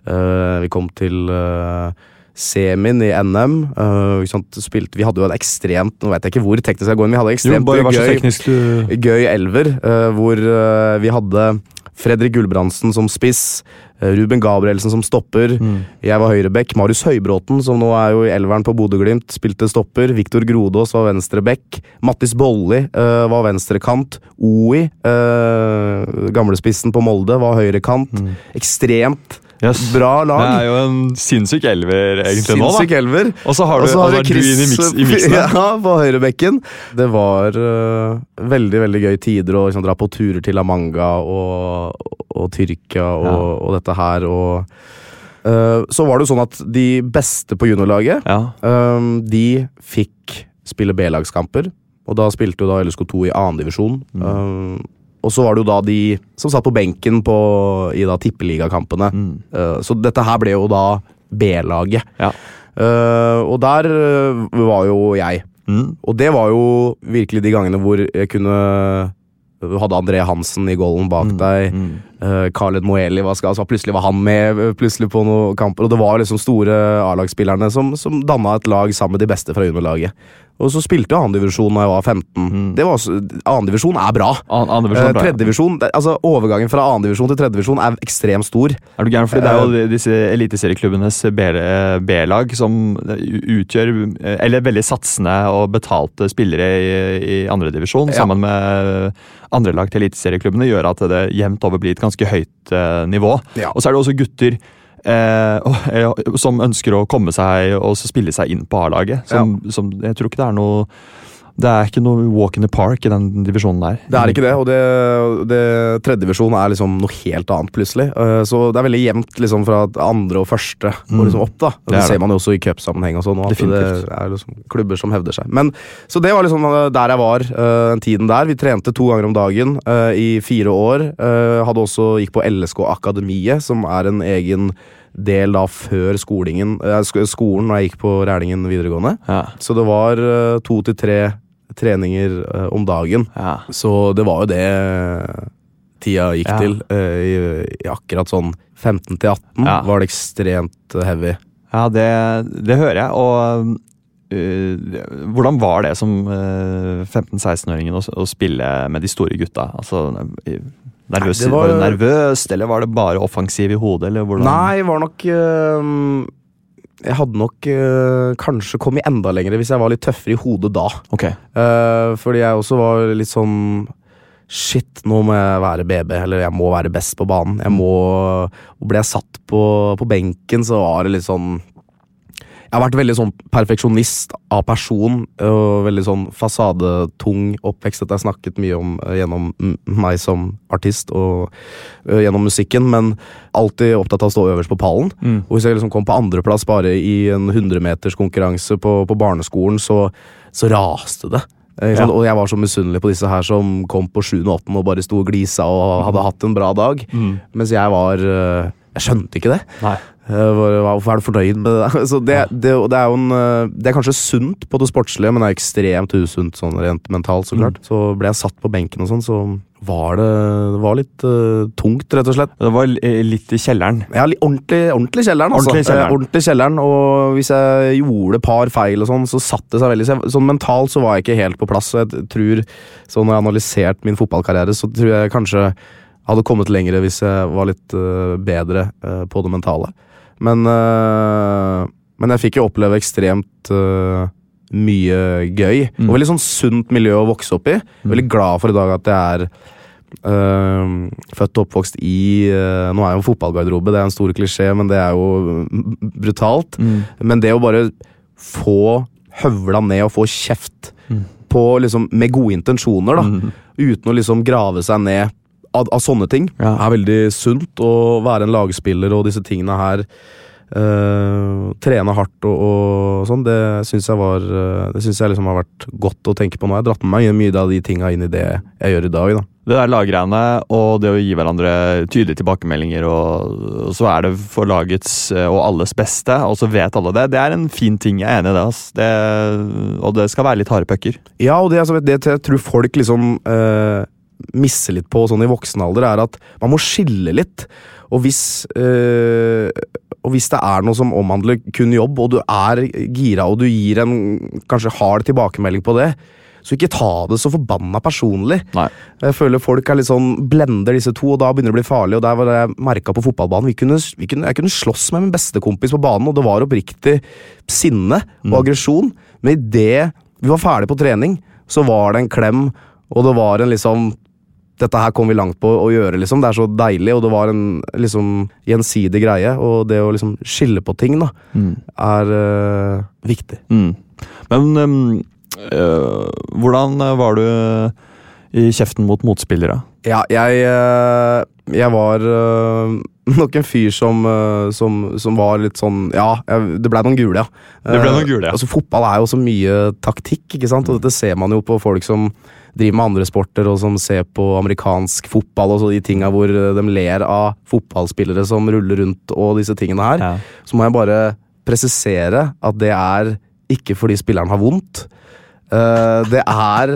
Speaker 2: Øh, vi kom til øh, semien i NM. Uh, sant, spilte, vi hadde jo en ekstremt Nå vet jeg ikke hvor teknisk jeg går inn, vi hadde ekstremt
Speaker 1: jo,
Speaker 2: gøy
Speaker 1: teknisk du
Speaker 2: gøy elver, Uh, hvor uh, vi hadde Fredrik Gulbrandsen som spiss, eh, Ruben Gabrielsen som stopper,
Speaker 1: Mm.
Speaker 2: jeg var høyrebekk, Marius Høybråten, som nå er jo i elveren på Bodø-Glimt, spilte stopper, Viktor Grodås var venstrebekk, Mattis Bolli eh, var venstrekant, Oi, eh, gamlespissen på Molde, var høyrekant.
Speaker 1: Mm.
Speaker 2: Ekstremt
Speaker 1: Yes.
Speaker 2: Bra
Speaker 1: Det er jo en sinnssyk elver egentlig nå, da.
Speaker 2: elver.
Speaker 1: Og så har du, har du Chris du i, mix, i miksen.
Speaker 2: Ja, på høyrebekken. Det var uh, veldig veldig gøy tider å liksom, dra på turer til Amanga og, og Tyrkia og,
Speaker 1: Ja.
Speaker 2: og dette her. Og, øh, så var det jo sånn at de beste på juniorlaget,
Speaker 1: Ja.
Speaker 2: øh, de fikk spille B-lagskamper. Og da spilte jo da LSK2 i annendivisjon.
Speaker 1: Mm.
Speaker 2: Og så var det jo da de som satt på benken på, i da tippeligakampene.
Speaker 1: Mm.
Speaker 2: Uh, så dette her ble jo da B-laget.
Speaker 1: Ja.
Speaker 2: Uh, og der uh, var jo jeg.
Speaker 1: Mm.
Speaker 2: Og det var jo virkelig de gangene hvor jeg kunne Du hadde André Hansen i golden bak deg.
Speaker 1: Mm.
Speaker 2: Uh, Khaled Moeli var altså Plutselig var han med plutselig på noen kamper. Og det var liksom store A-lagsspillerne som, som danna et lag sammen med de beste fra juniorlaget. Og så spilte jo andredivisjon da jeg var 15. Det var Annendivisjon er bra.
Speaker 1: An- ja.
Speaker 2: Tredjedivisjon altså Overgangen fra annendivisjon til tredjedivisjon er ekstremt stor.
Speaker 1: Er du gæren? Fordi det er jo disse eliteserieklubbenes B-lag som utgjør eh, Eller veldig satsende og betalte spillere i, i andredivisjon,
Speaker 2: Ja.
Speaker 1: sammen med andre lag til eliteserieklubbene, gjør at det jevnt over blir et ganske høyt eh, nivå.
Speaker 2: Ja.
Speaker 1: Og så er det også gutter eh, som ønsker å komme seg og spille seg inn på A-laget. Som, som Jeg tror ikke det er noe Det er ikke noe walk in the park i den divisjonen der.
Speaker 2: Det er ikke det, og det, det tredjedivisjon er liksom noe helt annet, plutselig. Uh, Så det er veldig jevnt liksom fra andre og første og liksom opp. da Og
Speaker 1: Mm. Det
Speaker 2: Det,
Speaker 1: er
Speaker 2: ser man jo også i cupsammenheng og sånn. og At det er liksom klubber som hevder seg. Men, så det var liksom uh, der jeg var uh, den tiden der. Vi trente to ganger om dagen i fire år. Hadde også gikk på LSK Akademiet, som er en egen del da før skolingen, eh, skolen når jeg gikk på Rælingen videregående.
Speaker 1: Ja.
Speaker 2: Så det var to til tre treninger uh, om dagen.
Speaker 1: Ja.
Speaker 2: Så det var jo det tida gikk
Speaker 1: Ja.
Speaker 2: til. eh, i, I akkurat sånn 15 til 18
Speaker 1: Ja.
Speaker 2: var det ekstremt eh, heavy.
Speaker 1: Ja, det, det hører jeg. Og uh, hvordan var det som uh, 15-16-åringen å, å spille med de store gutta? Altså, nervøs,
Speaker 2: Nei,
Speaker 1: var...
Speaker 2: var-
Speaker 1: du nervøst, eller var det bare offensiv i hodet?
Speaker 2: Nei, var nok eh, Jeg hadde nok øh, kanskje kommet enda lenger hvis jeg var litt tøffere i hodet da.
Speaker 1: Okay.
Speaker 2: Uh, fordi jeg også var litt sånn Shit, nå må jeg være BB, eller jeg må være best på banen. Jeg må og Ble jeg satt på, på benken, så var det litt sånn Jeg har vært veldig sånn perfeksjonist av person, og veldig sånn fasadetung oppvekst. Dette har jeg snakket mye om eh, gjennom meg som artist og gjennom musikken, men alltid opptatt av å stå øverst på pallen.
Speaker 1: Mm.
Speaker 2: Og hvis jeg liksom kom på andreplass bare i en 100-meterskonkurranse på, på barneskolen, så, så raste det.
Speaker 1: Ja.
Speaker 2: Og jeg var så misunnelig på disse her som kom på 7. og 8. og bare sto og glisa og hadde hatt en bra dag.
Speaker 1: Mm.
Speaker 2: Mens jeg var Jeg skjønte ikke det.
Speaker 1: Nei.
Speaker 2: Var, Hvorfor er du fornøyd med det? Så det, det, det er jo en eh, Det er kanskje sunt på det sportslige, men det er ekstremt usunt sånn rent mentalt, så klart. Så ble jeg satt på benken og sånn, så var det, det var litt uh, tungt, rett og slett.
Speaker 1: Det var litt i kjelleren.
Speaker 2: Ja, ordentlig, ordentlig kjelleren, altså.
Speaker 1: Ordentlig kjelleren.
Speaker 2: Eh, ordentlig kjelleren, Og hvis jeg gjorde par feil, og sånn, så satt det seg veldig så jeg, Sånn mentalt så var jeg ikke helt på plass. Så jeg tror, så når jeg har analysert min fotballkarriere, så tror jeg kanskje jeg hadde kommet lenger hvis jeg var litt uh, bedre uh, på det mentale. Men, eh, men jeg fikk jo oppleve ekstremt eh, mye gøy. Og veldig sånn sunt miljø å vokse opp i. Veldig glad for i dag at jeg er Uh, født og oppvokst i uh, Nå er jo fotballgarderobe, det er en stor klisjé, men det er jo mm, brutalt. Men det å bare få høvla ned og få kjeft på, liksom, med gode intensjoner, da, uten å liksom grave seg ned av, av sånne ting,
Speaker 1: Ja.
Speaker 2: er veldig sunt. Å være en lagspiller og disse tingene her. Uh, trene hardt og, og sånn, det syns jeg var eh, Det synes jeg liksom har vært godt å tenke på nå. Jeg har dratt med meg mye av de tinga inn i det jeg gjør i dag. da.
Speaker 1: Det der laggreiene og det å gi hverandre tydelige tilbakemeldinger, og, og så er det for lagets eh, og alles beste, og så vet alle det. Det er en fin ting. Jeg er enig i det. ass. det og det skal være litt harde pucker.
Speaker 2: Ja, og det, altså, det jeg tror folk liksom eh, misser litt på sånn i voksen alder, er at man må skille litt. Og hvis, øh, og hvis det er noe som omhandler kun jobb, og du er gira og du gir en kanskje hard tilbakemelding på det, så ikke ta det så forbanna personlig.
Speaker 1: Nei.
Speaker 2: Jeg føler folk er litt sånn blender disse to, og da begynner det å bli farlig. Og der var det jeg merka på fotballbanen. Vi kunne, vi kunne, jeg kunne slåss med min bestekompis på banen, og det var oppriktig sinne og aggresjon. Men idet vi var ferdig på trening, så var det en klem, og det var en liksom dette her kom vi langt på å gjøre, liksom. Det er så deilig, og det var en liksom gjensidig greie. Og det å liksom skille på ting, da, er uh, viktig.
Speaker 1: Mm. Men um, øh, hvordan var du i kjeften mot motspillere?
Speaker 2: Ja, jeg, eh, jeg var eh, nok en fyr som, som, som var litt sånn Ja, det ble noen gule, ja.
Speaker 1: Det ble noen gule, ja.
Speaker 2: Altså, fotball er jo så mye taktikk, ikke sant? og dette ser man jo på folk som driver med andre sporter, og som ser på amerikansk fotball og så de tinga hvor eh, de ler av fotballspillere som ruller rundt og disse tingene her.
Speaker 1: Ja.
Speaker 2: Så må jeg bare presisere at det er ikke fordi spilleren har vondt. Uh, det er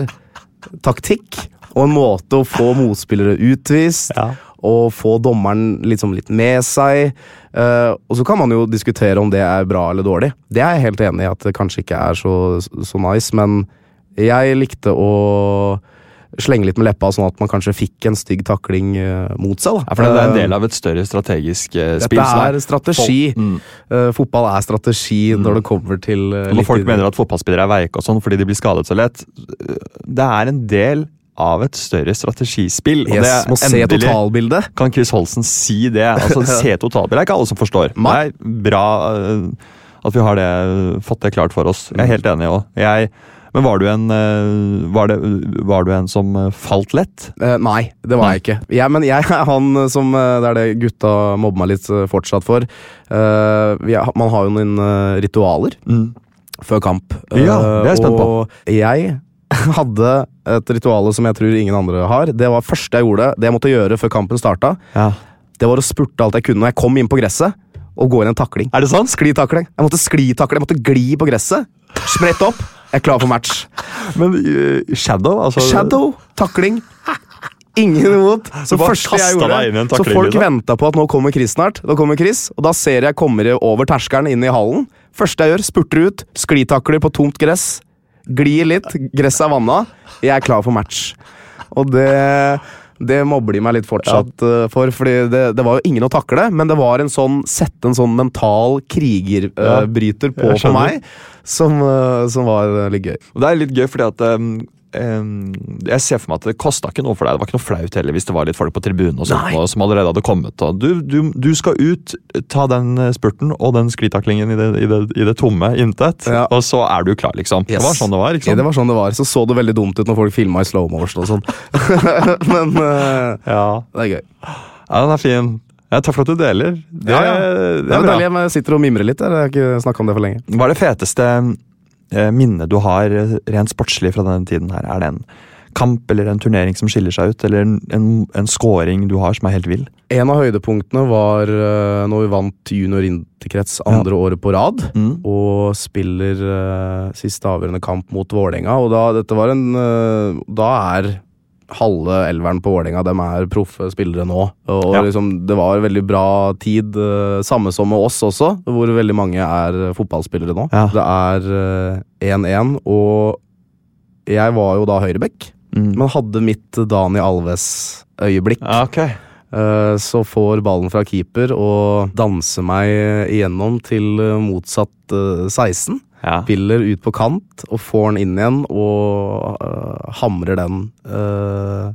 Speaker 2: taktikk og en måte å få motspillere utvist
Speaker 1: Ja.
Speaker 2: og få dommeren liksom litt med seg. Uh, og så kan man jo diskutere om det er bra eller dårlig. Det er jeg helt enig i at det kanskje ikke er så, så nice, men jeg likte å slenge litt med leppa, sånn at man kanskje fikk en stygg takling eh, mot seg. Da.
Speaker 1: Ja, for det er en del av et større strategisk uh, spill.
Speaker 2: Dette er strategi.
Speaker 1: Mm.
Speaker 2: Uh, fotball er strategi når det kommer til uh,
Speaker 1: Når folk mener at fotballspillere er veike og sånn fordi de blir skadet så lett Det er en del av et større strategispill. og
Speaker 2: yes,
Speaker 1: det er
Speaker 2: Må se totalbildet.
Speaker 1: Kan Chris Holsen si det? Altså, Se totalbildet er ikke alle som forstår. Det er bra at vi har det, fått det klart for oss. Jeg er helt enig òg. Men var du en øh, var, det, var du en som øh, falt lett?
Speaker 2: Eh, nei, det var jeg ikke. Jeg, men jeg er han som eh, Det er det gutta mobber meg litt eh, fortsatt for. Uh, er, man har jo noen ritualer ritualer før kamp.
Speaker 1: Ja, det er jeg spent på.
Speaker 2: Og jeg hadde et ritual som jeg tror ingen andre har. Det var første jeg gjorde. Det jeg måtte gjøre før kampen starta,
Speaker 1: Ja.
Speaker 2: det var å spurte alt jeg kunne når jeg kom inn på gresset, og gå inn en takling.
Speaker 1: Er det sant?
Speaker 2: Sklitakling. Jeg måtte sklitakle, jeg måtte gli på gresset. Sprett opp. Jeg er klar for match.
Speaker 1: Men uh, Shadow? Altså,
Speaker 2: Shadow, takling. Ingen imot. Så første jeg gjorde Så folk
Speaker 1: liksom.
Speaker 2: venta på at nå kommer Chris snart. Nå kommer Chris, Og da ser jeg kommer over terskelen inn i hallen. Første jeg gjør, spurter ut, sklitakler på tomt gress. Glir litt, gresset er vanna. Jeg er klar for match. Og det det mobber de meg litt fortsatt ja. for, fordi det, det var jo ingen å takle, men det var en sånn sette en sånn mental krigerbryter på for meg, som, eh, som var eh, litt gøy.
Speaker 1: Og det er litt gøy, fordi at øhm, Jeg ser for meg at det kosta ikke noe for deg. Det var ikke noe flaut heller hvis det var litt folk på tribunen og sånt, og, som allerede hadde kommet. Og du, du, du skal ut, ta den eh, spurten og den sklitaklingen i det, i det, i det tomme intet,
Speaker 2: Ja.
Speaker 1: og så er du klar, liksom. Det var sånn det var. ikke
Speaker 2: Ja, det var sånn det var. Så så det veldig dumt ut når folk filma i slow motion og sånn. Men uh,
Speaker 1: Ja.
Speaker 2: det er gøy.
Speaker 1: ja, den er fin. Ja, takk for at du deler. Det,
Speaker 2: Ja, ja.
Speaker 1: det
Speaker 2: Det
Speaker 1: er
Speaker 2: er
Speaker 1: bra.
Speaker 2: deilig. Jeg sitter og mimrer litt. Jeg har ikke snakka om det for lenge.
Speaker 1: Hva er det feteste minnet du har eh, rent sportslig fra denne tiden her? Er det en kamp eller en turnering som skiller seg ut, eller en, en, en scoring du har som er helt vill?
Speaker 2: En av høydepunktene var uh, når vi vant junior interkrets andre året på rad.
Speaker 1: Mm.
Speaker 2: Og spiller uh, siste avgjørende kamp mot Vålerenga. Og da, dette var en uh, Da er halve elveren på Vålerenga dem er proffe spillere nå. Og
Speaker 1: Ja.
Speaker 2: liksom, det var veldig bra tid. eh, samme som med oss også, hvor veldig mange er eh, fotballspillere nå.
Speaker 1: Ja.
Speaker 2: Det er eh, 1-1, og jeg var jo da høyrebekk.
Speaker 1: Mm.
Speaker 2: Men hadde mitt Dani Alves-øyeblikk.
Speaker 1: Okay.
Speaker 2: Eh, Så får ballen fra keeper og danser meg igjennom til eh, motsatt eh, 16.
Speaker 1: Ja.
Speaker 2: Spiller ut på kant og får den inn igjen og uh, hamrer den uh,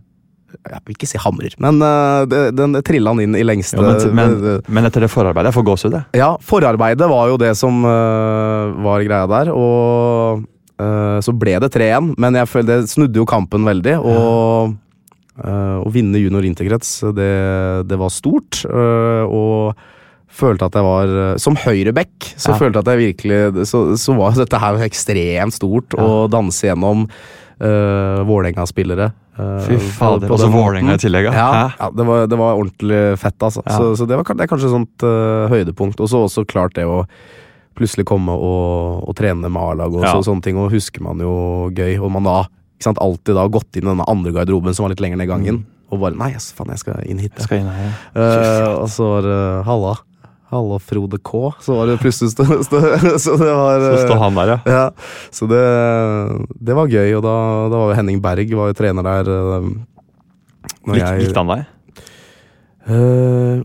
Speaker 2: Jeg vil ikke si hamrer, men uh, den trilla han inn i lengste
Speaker 1: Jo, men, men, men etter det forarbeidet Jeg får gåsehud, jeg.
Speaker 2: ja, forarbeidet var jo det som var greia der, og så ble det 3-1, men jeg føler det snudde jo kampen veldig, og øh, å vinne junior interkrets, det, det var stort, og følte at jeg var øh, Som høyreback så
Speaker 1: Ja.
Speaker 2: følte at jeg virkelig Så, så var dette her ekstremt stort, å danse gjennom uh, Vålerenga-spillere. øh,
Speaker 1: Fy fader.
Speaker 2: på
Speaker 1: Og så. Vålerenga i tillegg, ja.
Speaker 2: Ja, det, var, det var ordentlig fett, altså.
Speaker 1: Ja.
Speaker 2: Så, så det, var, det er kanskje et sånt uh, høydepunkt. Og så også klart det å plutselig komme og, og trene med A-laget og
Speaker 1: Ja.
Speaker 2: så, sånne ting, og husker man jo gøy. Og man da ikke sant, alltid da gått inn i denne andre garderoben som var litt lenger ned gangen, og bare Nei, yes, faen, jeg skal inn hit.
Speaker 1: Mm. Jeg skal inn her.
Speaker 2: Eh, og så var det Halla. Halla, Frode K. Så var det plutselig stå, stå, Så det var
Speaker 1: Så
Speaker 2: eh,
Speaker 1: han der, ja.
Speaker 2: ja, så det, det var gøy, og da, da var jo Henning Berg var jo trener der. jeg-
Speaker 1: likte han deg?
Speaker 2: Eh,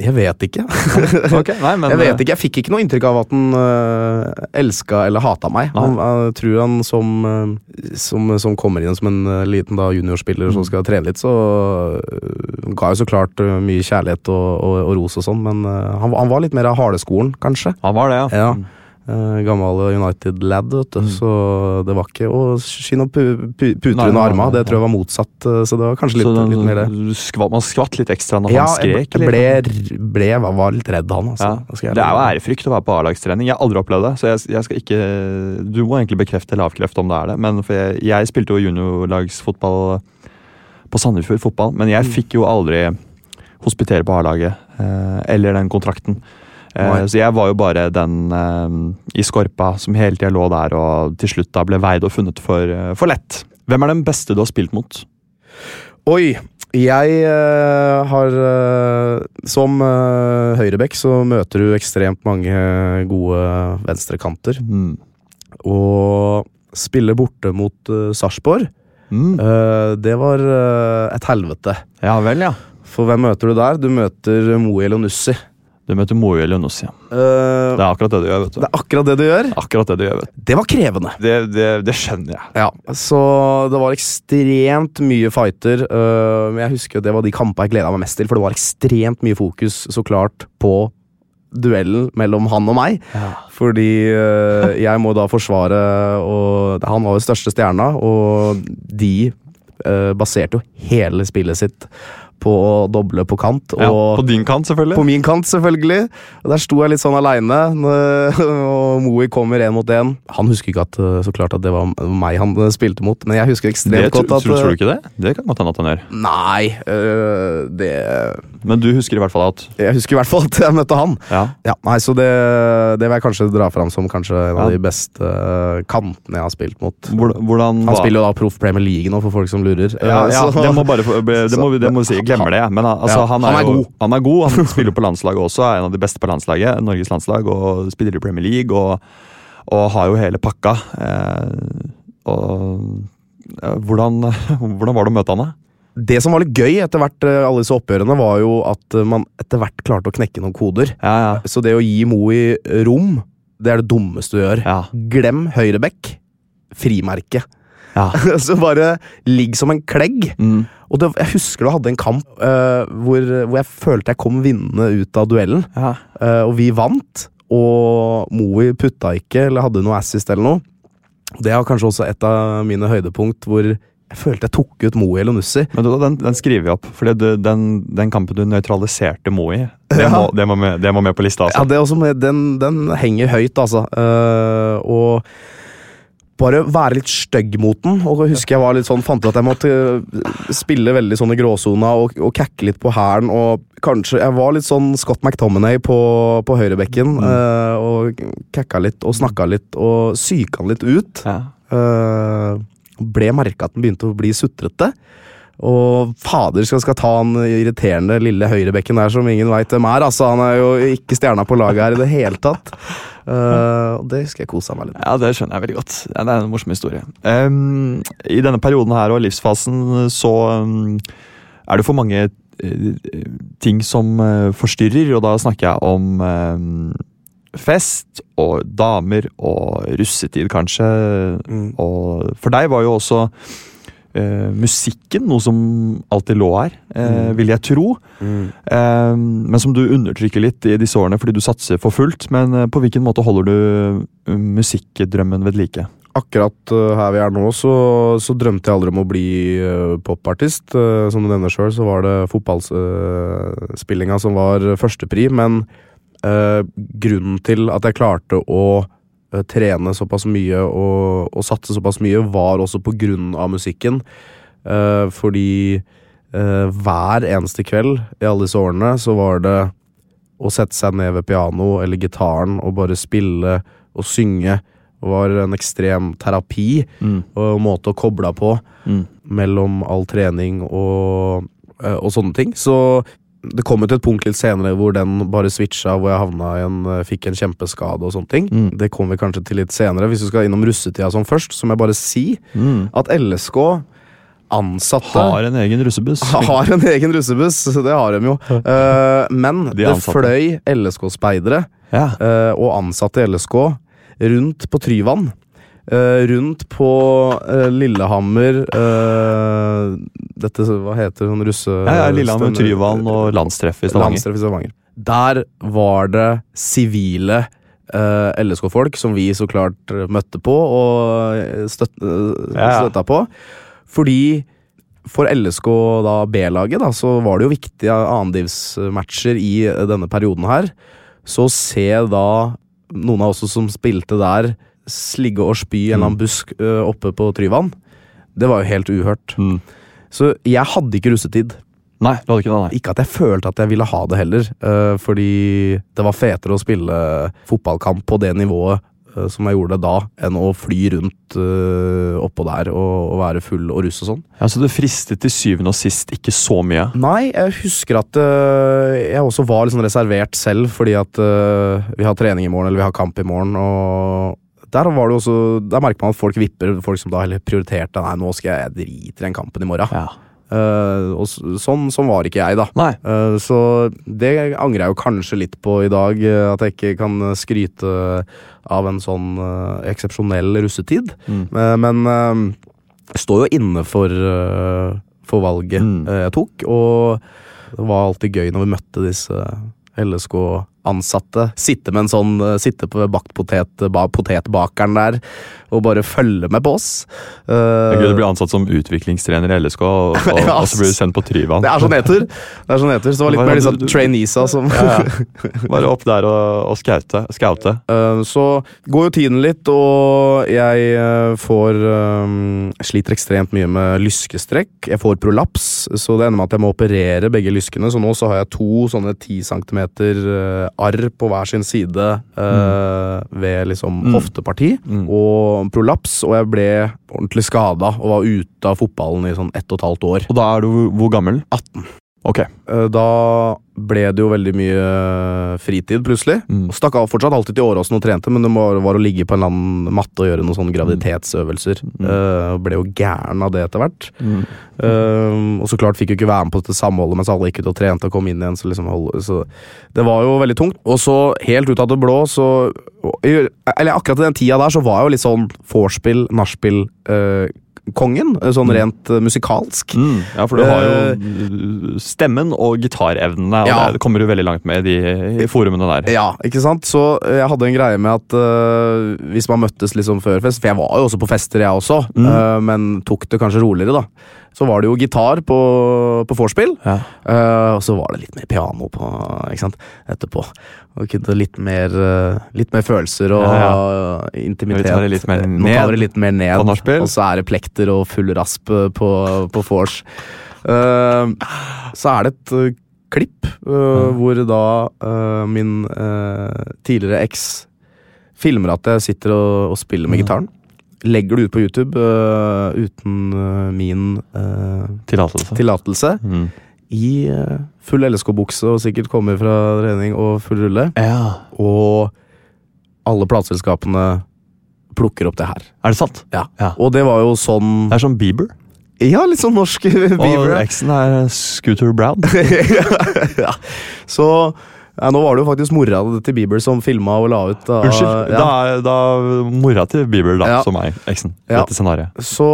Speaker 2: Jeg vet ikke.
Speaker 1: okay, nei, men,
Speaker 2: jeg vet ikke, jeg fikk ikke noe inntrykk av at han uh, elska eller hata meg. Han, jeg tror han som, eh, som, som kommer inn som en eh, liten da, juniorspiller som skal trene litt, så uh, ga jo så klart uh, mye kjærlighet og, og, og ros og sånn, men han, han, var litt mer av hardeskolen, kanskje.
Speaker 1: Han var det, ja.
Speaker 2: ja. Uh, gammel United-lad, vet du. Mm. Så det var ikke å skinne opp pu pu puter under armene. Det tror jeg var motsatt, uh, så det var kanskje litt,
Speaker 1: den,
Speaker 2: litt mer det.
Speaker 1: Skvatt, man skvatt litt ekstra når
Speaker 2: ja,
Speaker 1: han skrek?
Speaker 2: Ja, jeg ble, ble, var litt redd, han. Altså.
Speaker 1: Ja. Det er jo ærefrykt å være på A-lagstrening. Jeg har aldri opplevd det, så jeg, jeg, skal ikke Du må egentlig bekrefte eller avkrefte om det er det, men for jeg, jeg spilte jo juniorlagsfotball på Sandefjord fotball, men jeg mm. fikk jo aldri hospitere på A-laget, uh, eller den kontrakten. Uh, så jeg var jo bare den eh, i skorpa som hele tida lå der og til slutt da ble veid og funnet for, uh, for lett. Hvem er den beste du har spilt mot?
Speaker 2: Oi, jeg har Som uh, høyrebekk så møter du ekstremt mange gode venstrekanter. Mm. Og spille borte mot uh, Sarpsborg, mm. det var et helvete.
Speaker 1: Ja vel, ja.
Speaker 2: For hvem møter du der? Du møter Moel og Elonussi.
Speaker 1: Du møter Moe Elionossi. Uh, det er akkurat det du gjør. vet du.
Speaker 2: Det er akkurat det du gjør?
Speaker 1: Akkurat Det du gjør, vet du.
Speaker 2: Det var krevende.
Speaker 1: Det, det, det skjønner jeg.
Speaker 2: Ja, Så det var ekstremt mye fighter. Uh, men jeg husker det var de kampene jeg gleda meg mest til, for det var ekstremt mye fokus så klart på duellen mellom han og meg. Ja. Fordi uh, jeg må da forsvare og Han var jo største stjerna, og de baserte jo hele spillet sitt på å doble på kant.
Speaker 1: Og ja, på din kant, selvfølgelig.
Speaker 2: På min kant, selvfølgelig. Og Der sto jeg litt sånn aleine, og Moe kommer én mot én. Han husker ikke at, eh, så klart at det var meg han eh, spilte mot, men jeg husker ekstremt
Speaker 1: det,
Speaker 2: godt at
Speaker 1: Tror du ikke det? Det kan godt hende at han gjør.
Speaker 2: Nei, øh, det
Speaker 1: Men du husker i hvert fall at
Speaker 2: Jeg husker i hvert fall at jeg møtte han. Ja. ja nei, Så det, det, vil jeg kanskje dra fram som kanskje en av de beste kantene jeg har spilt mot.
Speaker 1: Hvordan,
Speaker 2: han spiller jo da Proff Premier League nå, for folk som lurer.
Speaker 1: Ja, ja det må bare det må, det må si glemmer det. Men altså, han, er han, er jo, han, er god. Han spiller på landslaget også, er en av de beste på landslaget. Norges landslag, og spiller i Premier League. Og, og har jo hele pakka. Eh, og hvordan, hvordan, var det å møte han?
Speaker 2: Det som var litt gøy etter hvert, eh, alle disse oppgjørene, var jo at man etter hvert klarte å knekke noen koder.
Speaker 1: Ja, ja.
Speaker 2: Så det å gi Moe rom, det er det dummeste du gjør.
Speaker 1: Ja.
Speaker 2: Glem høyrebekk. Frimerke.
Speaker 1: Ja.
Speaker 2: så bare ligg som en klegg.
Speaker 1: Mm.
Speaker 2: Og det, Jeg husker du hadde en kamp uh, hvor, hvor, jeg følte jeg kom vinnende ut av duellen.
Speaker 1: Ja.
Speaker 2: Uh, og vi vant, og Moe putta ikke eller hadde noe assist eller noe. Det er kanskje også et av mine høydepunkt hvor jeg følte jeg tok ut Moe eller Nussi.
Speaker 1: Men du, den, den, skriver vi opp, for den, den, kampen du nøytraliserte Moe i, det, må, det, må med, det må med på lista. Altså.
Speaker 2: Ja, det også, den, den henger høyt, altså. Uh, og bare være litt stygg mot den. Og jeg husker jeg var litt sånn, fant ut at jeg måtte eh, spille veldig sånn i gråsona og, og kakke litt på hælen. Og kanskje Jeg var litt sånn Scott McTominay på, på høyrebekken. Mm. Uh, og kakka litt og snakka litt og psyka litt ut.
Speaker 1: Ja.
Speaker 2: Uh, ble merka at den begynte å bli sutrete. Og fader skal, skal ta han irriterende lille høyrebekken der som ingen veit hvem er. Altså, han er jo ikke stjerna på laget her i det hele tatt. Uh, det husker jeg kosa meg litt
Speaker 1: Ja, Det skjønner jeg veldig godt. Det er en morsom historie. Um, I denne perioden her og livsfasen så um, er det for mange uh, ting som uh, forstyrrer, og da snakker jeg om fest og damer og russetid, kanskje. Mm. Og for deg var jo også uh, musikken noe som alltid lå her, uh, mm. vil jeg tro.
Speaker 2: Mm.
Speaker 1: Uh, men som du undertrykker litt i disse årene fordi du satser for fullt. Men på hvilken måte holder du musikkdrømmen ved like?
Speaker 2: Akkurat her vi er nå, så, så, drømte jeg aldri om å bli popartist. som du nevner sjøl, så var det fotballspillinga som var førstepri. Men grunnen til at jeg klarte å Eh, trene såpass mye og, og, satse såpass mye, var også på grunn av musikken. Uh, fordi uh, hver eneste kveld i alle disse årene så var det å sette seg ned ved piano eller gitaren og bare spille og synge var en ekstrem terapi
Speaker 1: mm.
Speaker 2: og måte å koble på
Speaker 1: mm.
Speaker 2: mellom all trening og, og sånne ting. Så det kom til et punkt litt senere hvor den bare switcha, hvor jeg havna i en, eh, fikk en kjempeskade og sånne ting.
Speaker 1: Mm.
Speaker 2: Det kommer vi kanskje til litt senere. Hvis du skal innom russetida sånn først, så må jeg bare si
Speaker 1: mm.
Speaker 2: at LSK ansatte
Speaker 1: Har en egen russebuss.
Speaker 2: har en egen russebuss, det har de jo. Uh, men
Speaker 1: De
Speaker 2: det fløy LSK-speidere
Speaker 1: Ja.
Speaker 2: uh, og ansatte i LSK rundt på Tryvann. Eh, rundt på eh, Lillehammer eh, Dette, hva heter sånn russe...
Speaker 1: Ja, ja, Lillehammer, Tryvann og landstreff i Stavanger.
Speaker 2: Der var det sivile uh, LSK-folk som vi så klart møtte på og eh,
Speaker 1: Ja,
Speaker 2: støtta på. Fordi for LSK da B-laget da, så var det jo viktige annendivsmatcher i denne perioden her. Så se da noen av oss som spilte der, sligge og spy i en eller annen busk eh, oppe på Tryvann. Det var jo helt uhørt.
Speaker 1: Mm.
Speaker 2: Så jeg hadde ikke russetid.
Speaker 1: Nei, du hadde ikke det, nei.
Speaker 2: Ikke at jeg følte at jeg ville ha det heller, eh, fordi det var fetere å spille fotballkamp på det nivået eh, som jeg gjorde da, enn å fly rundt eh, oppå der og, og være full og russ og sånn.
Speaker 1: Ja, Så det fristet til syvende og sist ikke så mye?
Speaker 2: Nei, jeg husker at eh, jeg også var litt sånn reservert selv, fordi at eh, vi har trening i morgen, eller vi har kamp i morgen, og der var det også, der merker man at folk vipper, folk som da heller prioriterte Nei, nå skal jeg drite i den kampen i morgen.
Speaker 1: Ja.
Speaker 2: Uh, og sånn, sånn var ikke jeg, da. Eh, Så det angrer jeg jo kanskje litt på i dag, eh, at jeg ikke kan skryte av en sånn eksepsjonell russetid.
Speaker 1: Mm.
Speaker 2: Men jeg står jo inne for, for valget
Speaker 1: Mm.
Speaker 2: jeg tok, og det var alltid gøy når vi møtte disse LSK-ansatte. Sitte med en sånn eh, Sitte på bakt potet, ba, potetbakeren der og bare følge med på oss.
Speaker 1: Uh, du blir
Speaker 2: Eh,
Speaker 1: ansatt som utviklingstrener i LSK, og, og,
Speaker 2: Ja,
Speaker 1: og så blir du sendt på Tryvann.
Speaker 2: det er sånn heter, Det er sånn nedtur. Så det var litt mer liksom traineesa som
Speaker 1: Ja, ja. Bare opp der og, og scoute. scoute.
Speaker 2: Uh, Så går jo tiden litt, og jeg eh, får eh, Sliter ekstremt mye med lyskestrekk. Jeg får prolaps, så det ender med at jeg må operere begge lyskene. Så nå så har jeg to sånne 10 cm arr på hver sin side eh, ved liksom
Speaker 1: Mm.
Speaker 2: hofteparti.
Speaker 1: Mm.
Speaker 2: Og prolaps, og jeg ble ordentlig skada og var ute av fotballen i sånn ett og et halvt år.
Speaker 1: Og da er du hvor- hvor gammel?
Speaker 2: 18.
Speaker 1: Ok.
Speaker 2: Eh, Da ble det jo veldig mye fritid, plutselig.
Speaker 1: Mm.
Speaker 2: Stakk av fortsatt alltid til Åråsen og trente, men det var, var å ligge på en eller annen matte og gjøre noen sånne graviditetsøvelser.
Speaker 1: Mm.
Speaker 2: Uh, ble jo gæren av det etter hvert.
Speaker 1: Mm.
Speaker 2: Uh, og så klart fikk jo ikke være med på dette samholdet mens alle gikk ut og trente og kom inn igjen. Så liksom så det var jo veldig tungt. Og så, helt ut av det blå, så Eller akkurat i den tida der, så var jeg jo litt sånn vorspiel, nachspiel eh, kongen, eh, sånn rent eh, musikalsk.
Speaker 1: Mm. Ja, for du har jo uh, stemmen og gitarevnene, og
Speaker 2: Ja.
Speaker 1: det kommer du veldig langt med i de i forumene der.
Speaker 2: Ja, ikke sant? Så eh, jeg hadde en greie med at uh, hvis man møttes liksom før fest For jeg var jo også på fester, jeg også,
Speaker 1: Mm.
Speaker 2: uh, men tok det kanskje roligere, da. Så var det jo gitar på, på vorspiel,
Speaker 1: Ja.
Speaker 2: Uh, og så var det litt mer piano på, ikke sant? etterpå. Og kunne litt mer, uh, litt mer følelser og
Speaker 1: Ja,
Speaker 2: intimitet.
Speaker 1: Nå tar det litt mer ned
Speaker 2: det litt mer ned, og så er det plekter og full rasp øh, på, på vors. Uh, så er det et klipp mm. hvor da min tidligere eks filmer at jeg sitter og, og spiller med
Speaker 1: Ja.
Speaker 2: gitaren. Legger det ut på YouTube uh, uten uh, min uh,
Speaker 1: Tillatelse.
Speaker 2: tillatelse.
Speaker 1: Mm.
Speaker 2: I full LSK-bukse og sikkert kommer fra trening og full rulle.
Speaker 1: Ja.
Speaker 2: Og alle plateselskapene plukker opp det her.
Speaker 1: Er det sant?
Speaker 2: Ja.
Speaker 1: Ja.
Speaker 2: Og det var jo sånn
Speaker 1: Det er som Bieber.
Speaker 2: Ja, litt sånn norsk Bieber.
Speaker 1: Og eksen er Scooter Brown.
Speaker 2: ja. Så ja, nå var det jo faktisk mora til Bieber som filma og la ut. Da,
Speaker 1: Unnskyld.
Speaker 2: ja.
Speaker 1: Da er da mora til Bieber, da,
Speaker 2: Ja.
Speaker 1: som er eksen.
Speaker 2: Ja.
Speaker 1: Dette scenariet.
Speaker 2: Så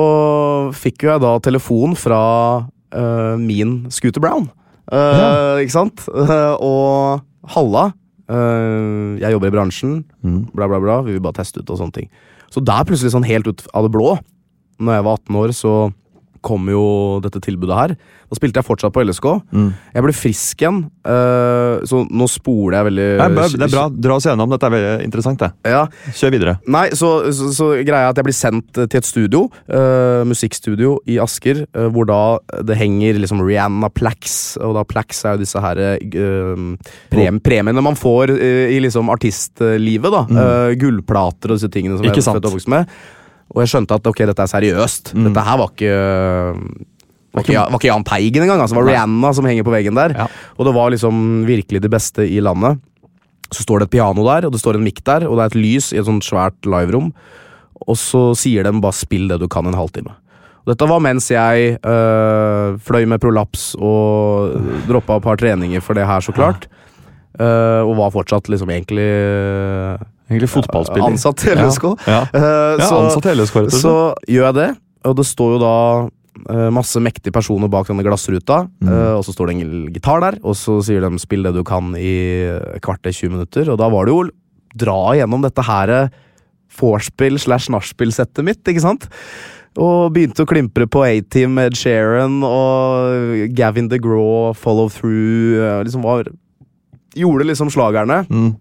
Speaker 2: fikk jo jeg da telefon fra uh, min Scooter Brown. Øh, Ikke sant? Uh, og Halla. øh, jeg jobber i bransjen.
Speaker 1: Mm.
Speaker 2: Bla, bla, bla. Vi vil bare teste ut og sånne ting. Så der plutselig sånn helt ut av det blå, når jeg var 18 år, så kom jo dette tilbudet her. Da spilte jeg fortsatt på LSK.
Speaker 1: Mm.
Speaker 2: Jeg ble frisk igjen, uh, så nå spoler jeg veldig
Speaker 1: Nei, men det er bra. Dra oss gjennom. Dette er veldig interessant. det.
Speaker 2: Ja,
Speaker 1: Kjør videre.
Speaker 2: Nei, så, så, så greia er at jeg blir sendt til et studio, uh, musikkstudio i Asker, uh, hvor da det henger liksom Rihanna Plax, og da Plax er jo disse her prem, premiene man får i liksom artistlivet, da. Øh, gullplater og disse tingene som
Speaker 1: Mm. Ikke
Speaker 2: jeg er født og oppvokst med. Og jeg skjønte at ok, dette er seriøst.
Speaker 1: Mm.
Speaker 2: Dette her var ikke var ikke, var ikke Jahn Teigen engang. Altså, det var Rihanna som henger på veggen der.
Speaker 1: Ja.
Speaker 2: Og det var liksom virkelig det beste i landet. Så står det et piano der, og det står en mikk der, og det er et lys i et sånt svært liverom. Og så sier de bare 'spill det du kan' en halvtime. Og Dette var mens jeg øh, fløy med prolaps og droppa et par treninger for det her, så klart. Eh, og var fortsatt liksom egentlig uh,
Speaker 1: Egentlig fotballspiller.
Speaker 2: ansatt i LSK.
Speaker 1: Ja.
Speaker 2: Eh,
Speaker 1: Ja,
Speaker 2: så,
Speaker 1: ansatt i LSK, rett og slett.
Speaker 2: så gjør jeg det, og det står jo da eh, masse mektige personer bak denne glassruta,
Speaker 1: Mm.
Speaker 2: eh, og så står det en gitar der, og så sier de 'spill det du kan' i kvarter 20 minutter, og da var det jo dra gjennom dette her eh, vorspiel slash nachspiel-settet mitt, ikke sant? Og begynte å klimpre på A-Team med Ed Sheeran og Gavin DeGraw, Follow Through eh, liksom var, Gjorde liksom slagerne.
Speaker 1: Mm.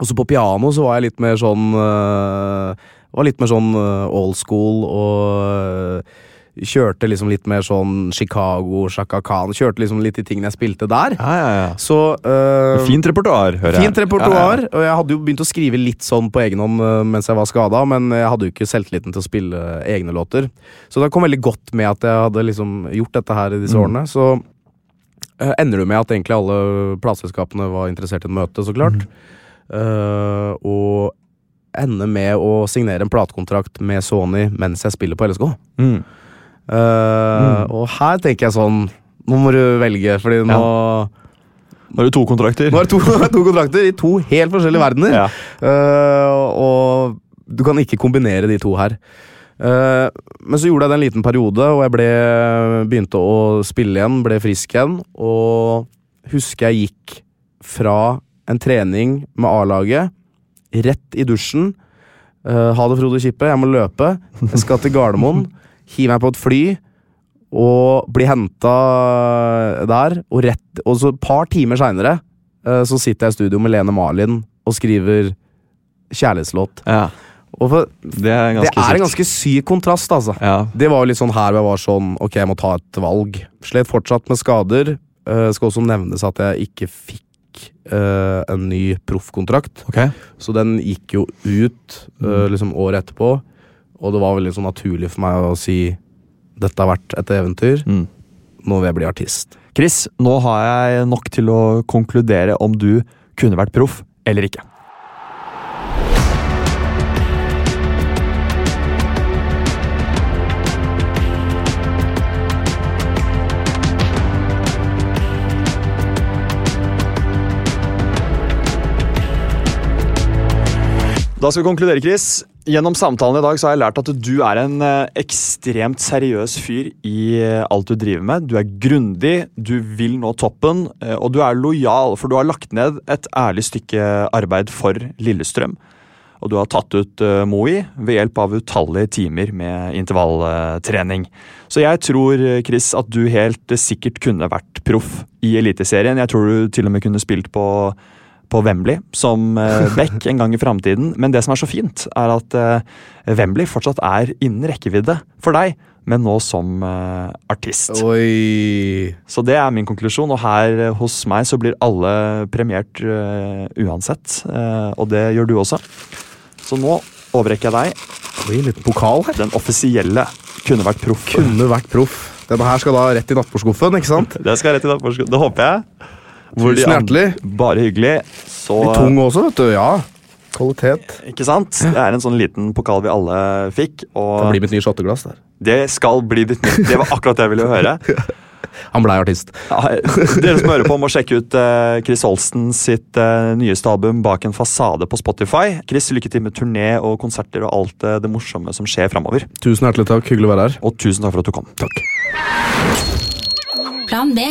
Speaker 2: Og så på piano så var jeg litt mer sånn øh, Var litt mer sånn øh, old school og øh, Kjørte liksom litt mer sånn Chicago, Shaka Khan Kjørte liksom litt de tingene jeg spilte der.
Speaker 1: Ja, ja, ja.
Speaker 2: Så uh,
Speaker 1: Fint repertoar, hører jeg.
Speaker 2: Fint repertoar. Og jeg hadde jo begynt å skrive litt sånn på egen hånd mens jeg var skada, men jeg hadde jo ikke selvtilliten til å spille egne låter. Så det kom veldig godt med at jeg hadde liksom gjort dette her i disse
Speaker 1: Mm.
Speaker 2: årene. Så ender du med at egentlig alle plateselskapene var interessert i et møte, så klart.
Speaker 1: Mm.
Speaker 2: Uh, og ender med å signere en platekontrakt med Sony mens jeg spiller på LSK.
Speaker 1: Mm.
Speaker 2: Eh, Og her tenker jeg sånn Nå må du velge, fordi nå
Speaker 1: Nå har du to kontrakter.
Speaker 2: Nå er det to, to kontrakter i to helt forskjellige verdener.
Speaker 1: Ja.
Speaker 2: Uh, og du kan ikke kombinere de to her. Eh, men så gjorde jeg det en liten periode, og jeg ble, begynte å spille igjen, ble frisk igjen. Og husker jeg gikk fra en trening med A-laget, rett i dusjen. Eh, ha det, Frode Kippe, jeg må løpe. Jeg skal til Gardermoen. Hive meg på et fly og bli henta der. Og, rett, og så et par timer seinere så sitter jeg i studio med Lene Marlin og skriver kjærlighetslåt.
Speaker 1: Ja.
Speaker 2: For,
Speaker 1: Det er
Speaker 2: en
Speaker 1: ganske
Speaker 2: er en ganske syk kontrast, altså.
Speaker 1: Ja.
Speaker 2: Det var jo litt sånn her hvor jeg var sånn Ok, jeg må ta et valg. Slet fortsatt med skader. Uh, skal også nevnes at jeg ikke fikk uh, en ny proffkontrakt.
Speaker 1: Okay.
Speaker 2: Så den gikk jo ut uh, liksom året etterpå. Og det var veldig sånn naturlig for meg å si dette har vært et eventyr.
Speaker 1: Mm.
Speaker 2: Nå vil jeg bli artist.
Speaker 1: Chris, nå har jeg nok til å konkludere om du kunne vært proff eller ikke. Da skal vi konkludere, Chris. Gjennom samtalen i dag så har jeg lært at du er en eh, ekstremt seriøs fyr i eh, alt du driver med. Du er grundig, du vil nå toppen, eh, og du er lojal, for du har lagt ned et ærlig stykke arbeid for Lillestrøm. Og du har tatt ut Moi ved hjelp av utallige timer med intervalltrening. Så jeg tror, Chris, at du helt sikkert kunne vært proff i Eliteserien. Jeg tror du til og med kunne spilt på på Wembley som eh, back en gang i framtiden. Men det som er så fint, er at eh, Wembley fortsatt er innen rekkevidde for deg, men nå som eh, artist.
Speaker 2: Oi
Speaker 1: Så det er min konklusjon, og her hos meg så blir alle premiert uansett. og det gjør du også. Så nå overrekker jeg deg
Speaker 2: Oi, litt pokal her.
Speaker 1: den offisielle kunne vært proff.
Speaker 2: Kunne vært proff. Denne her skal da rett i nattbordskuffen, ikke sant?
Speaker 1: Det skal rett i nattbordskuffen, det håper jeg. Hvor
Speaker 2: Tusen hjertelig.
Speaker 1: Bare hyggelig. Så
Speaker 2: Litt tung også, vet du. Ja. Kvalitet.
Speaker 1: Ikke sant? Det er en sånn liten pokal vi alle fikk.
Speaker 2: Det blir mitt nye shotteglass der.
Speaker 1: det skal bli ditt nytt. Det var akkurat det jeg ville høre.
Speaker 2: Han blei artist.
Speaker 1: Ja, dere som hører på, må sjekke ut eh, Chris Holsten sitt eh, nyeste album Bak en fasade på Spotify. Chris, lykke til med turné og konserter og alt eh, det morsomme som skjer framover.
Speaker 2: Tusen hjertelig takk. Hyggelig å være her.
Speaker 1: Og tusen takk for at du kom.
Speaker 2: Takk.
Speaker 3: Plan B.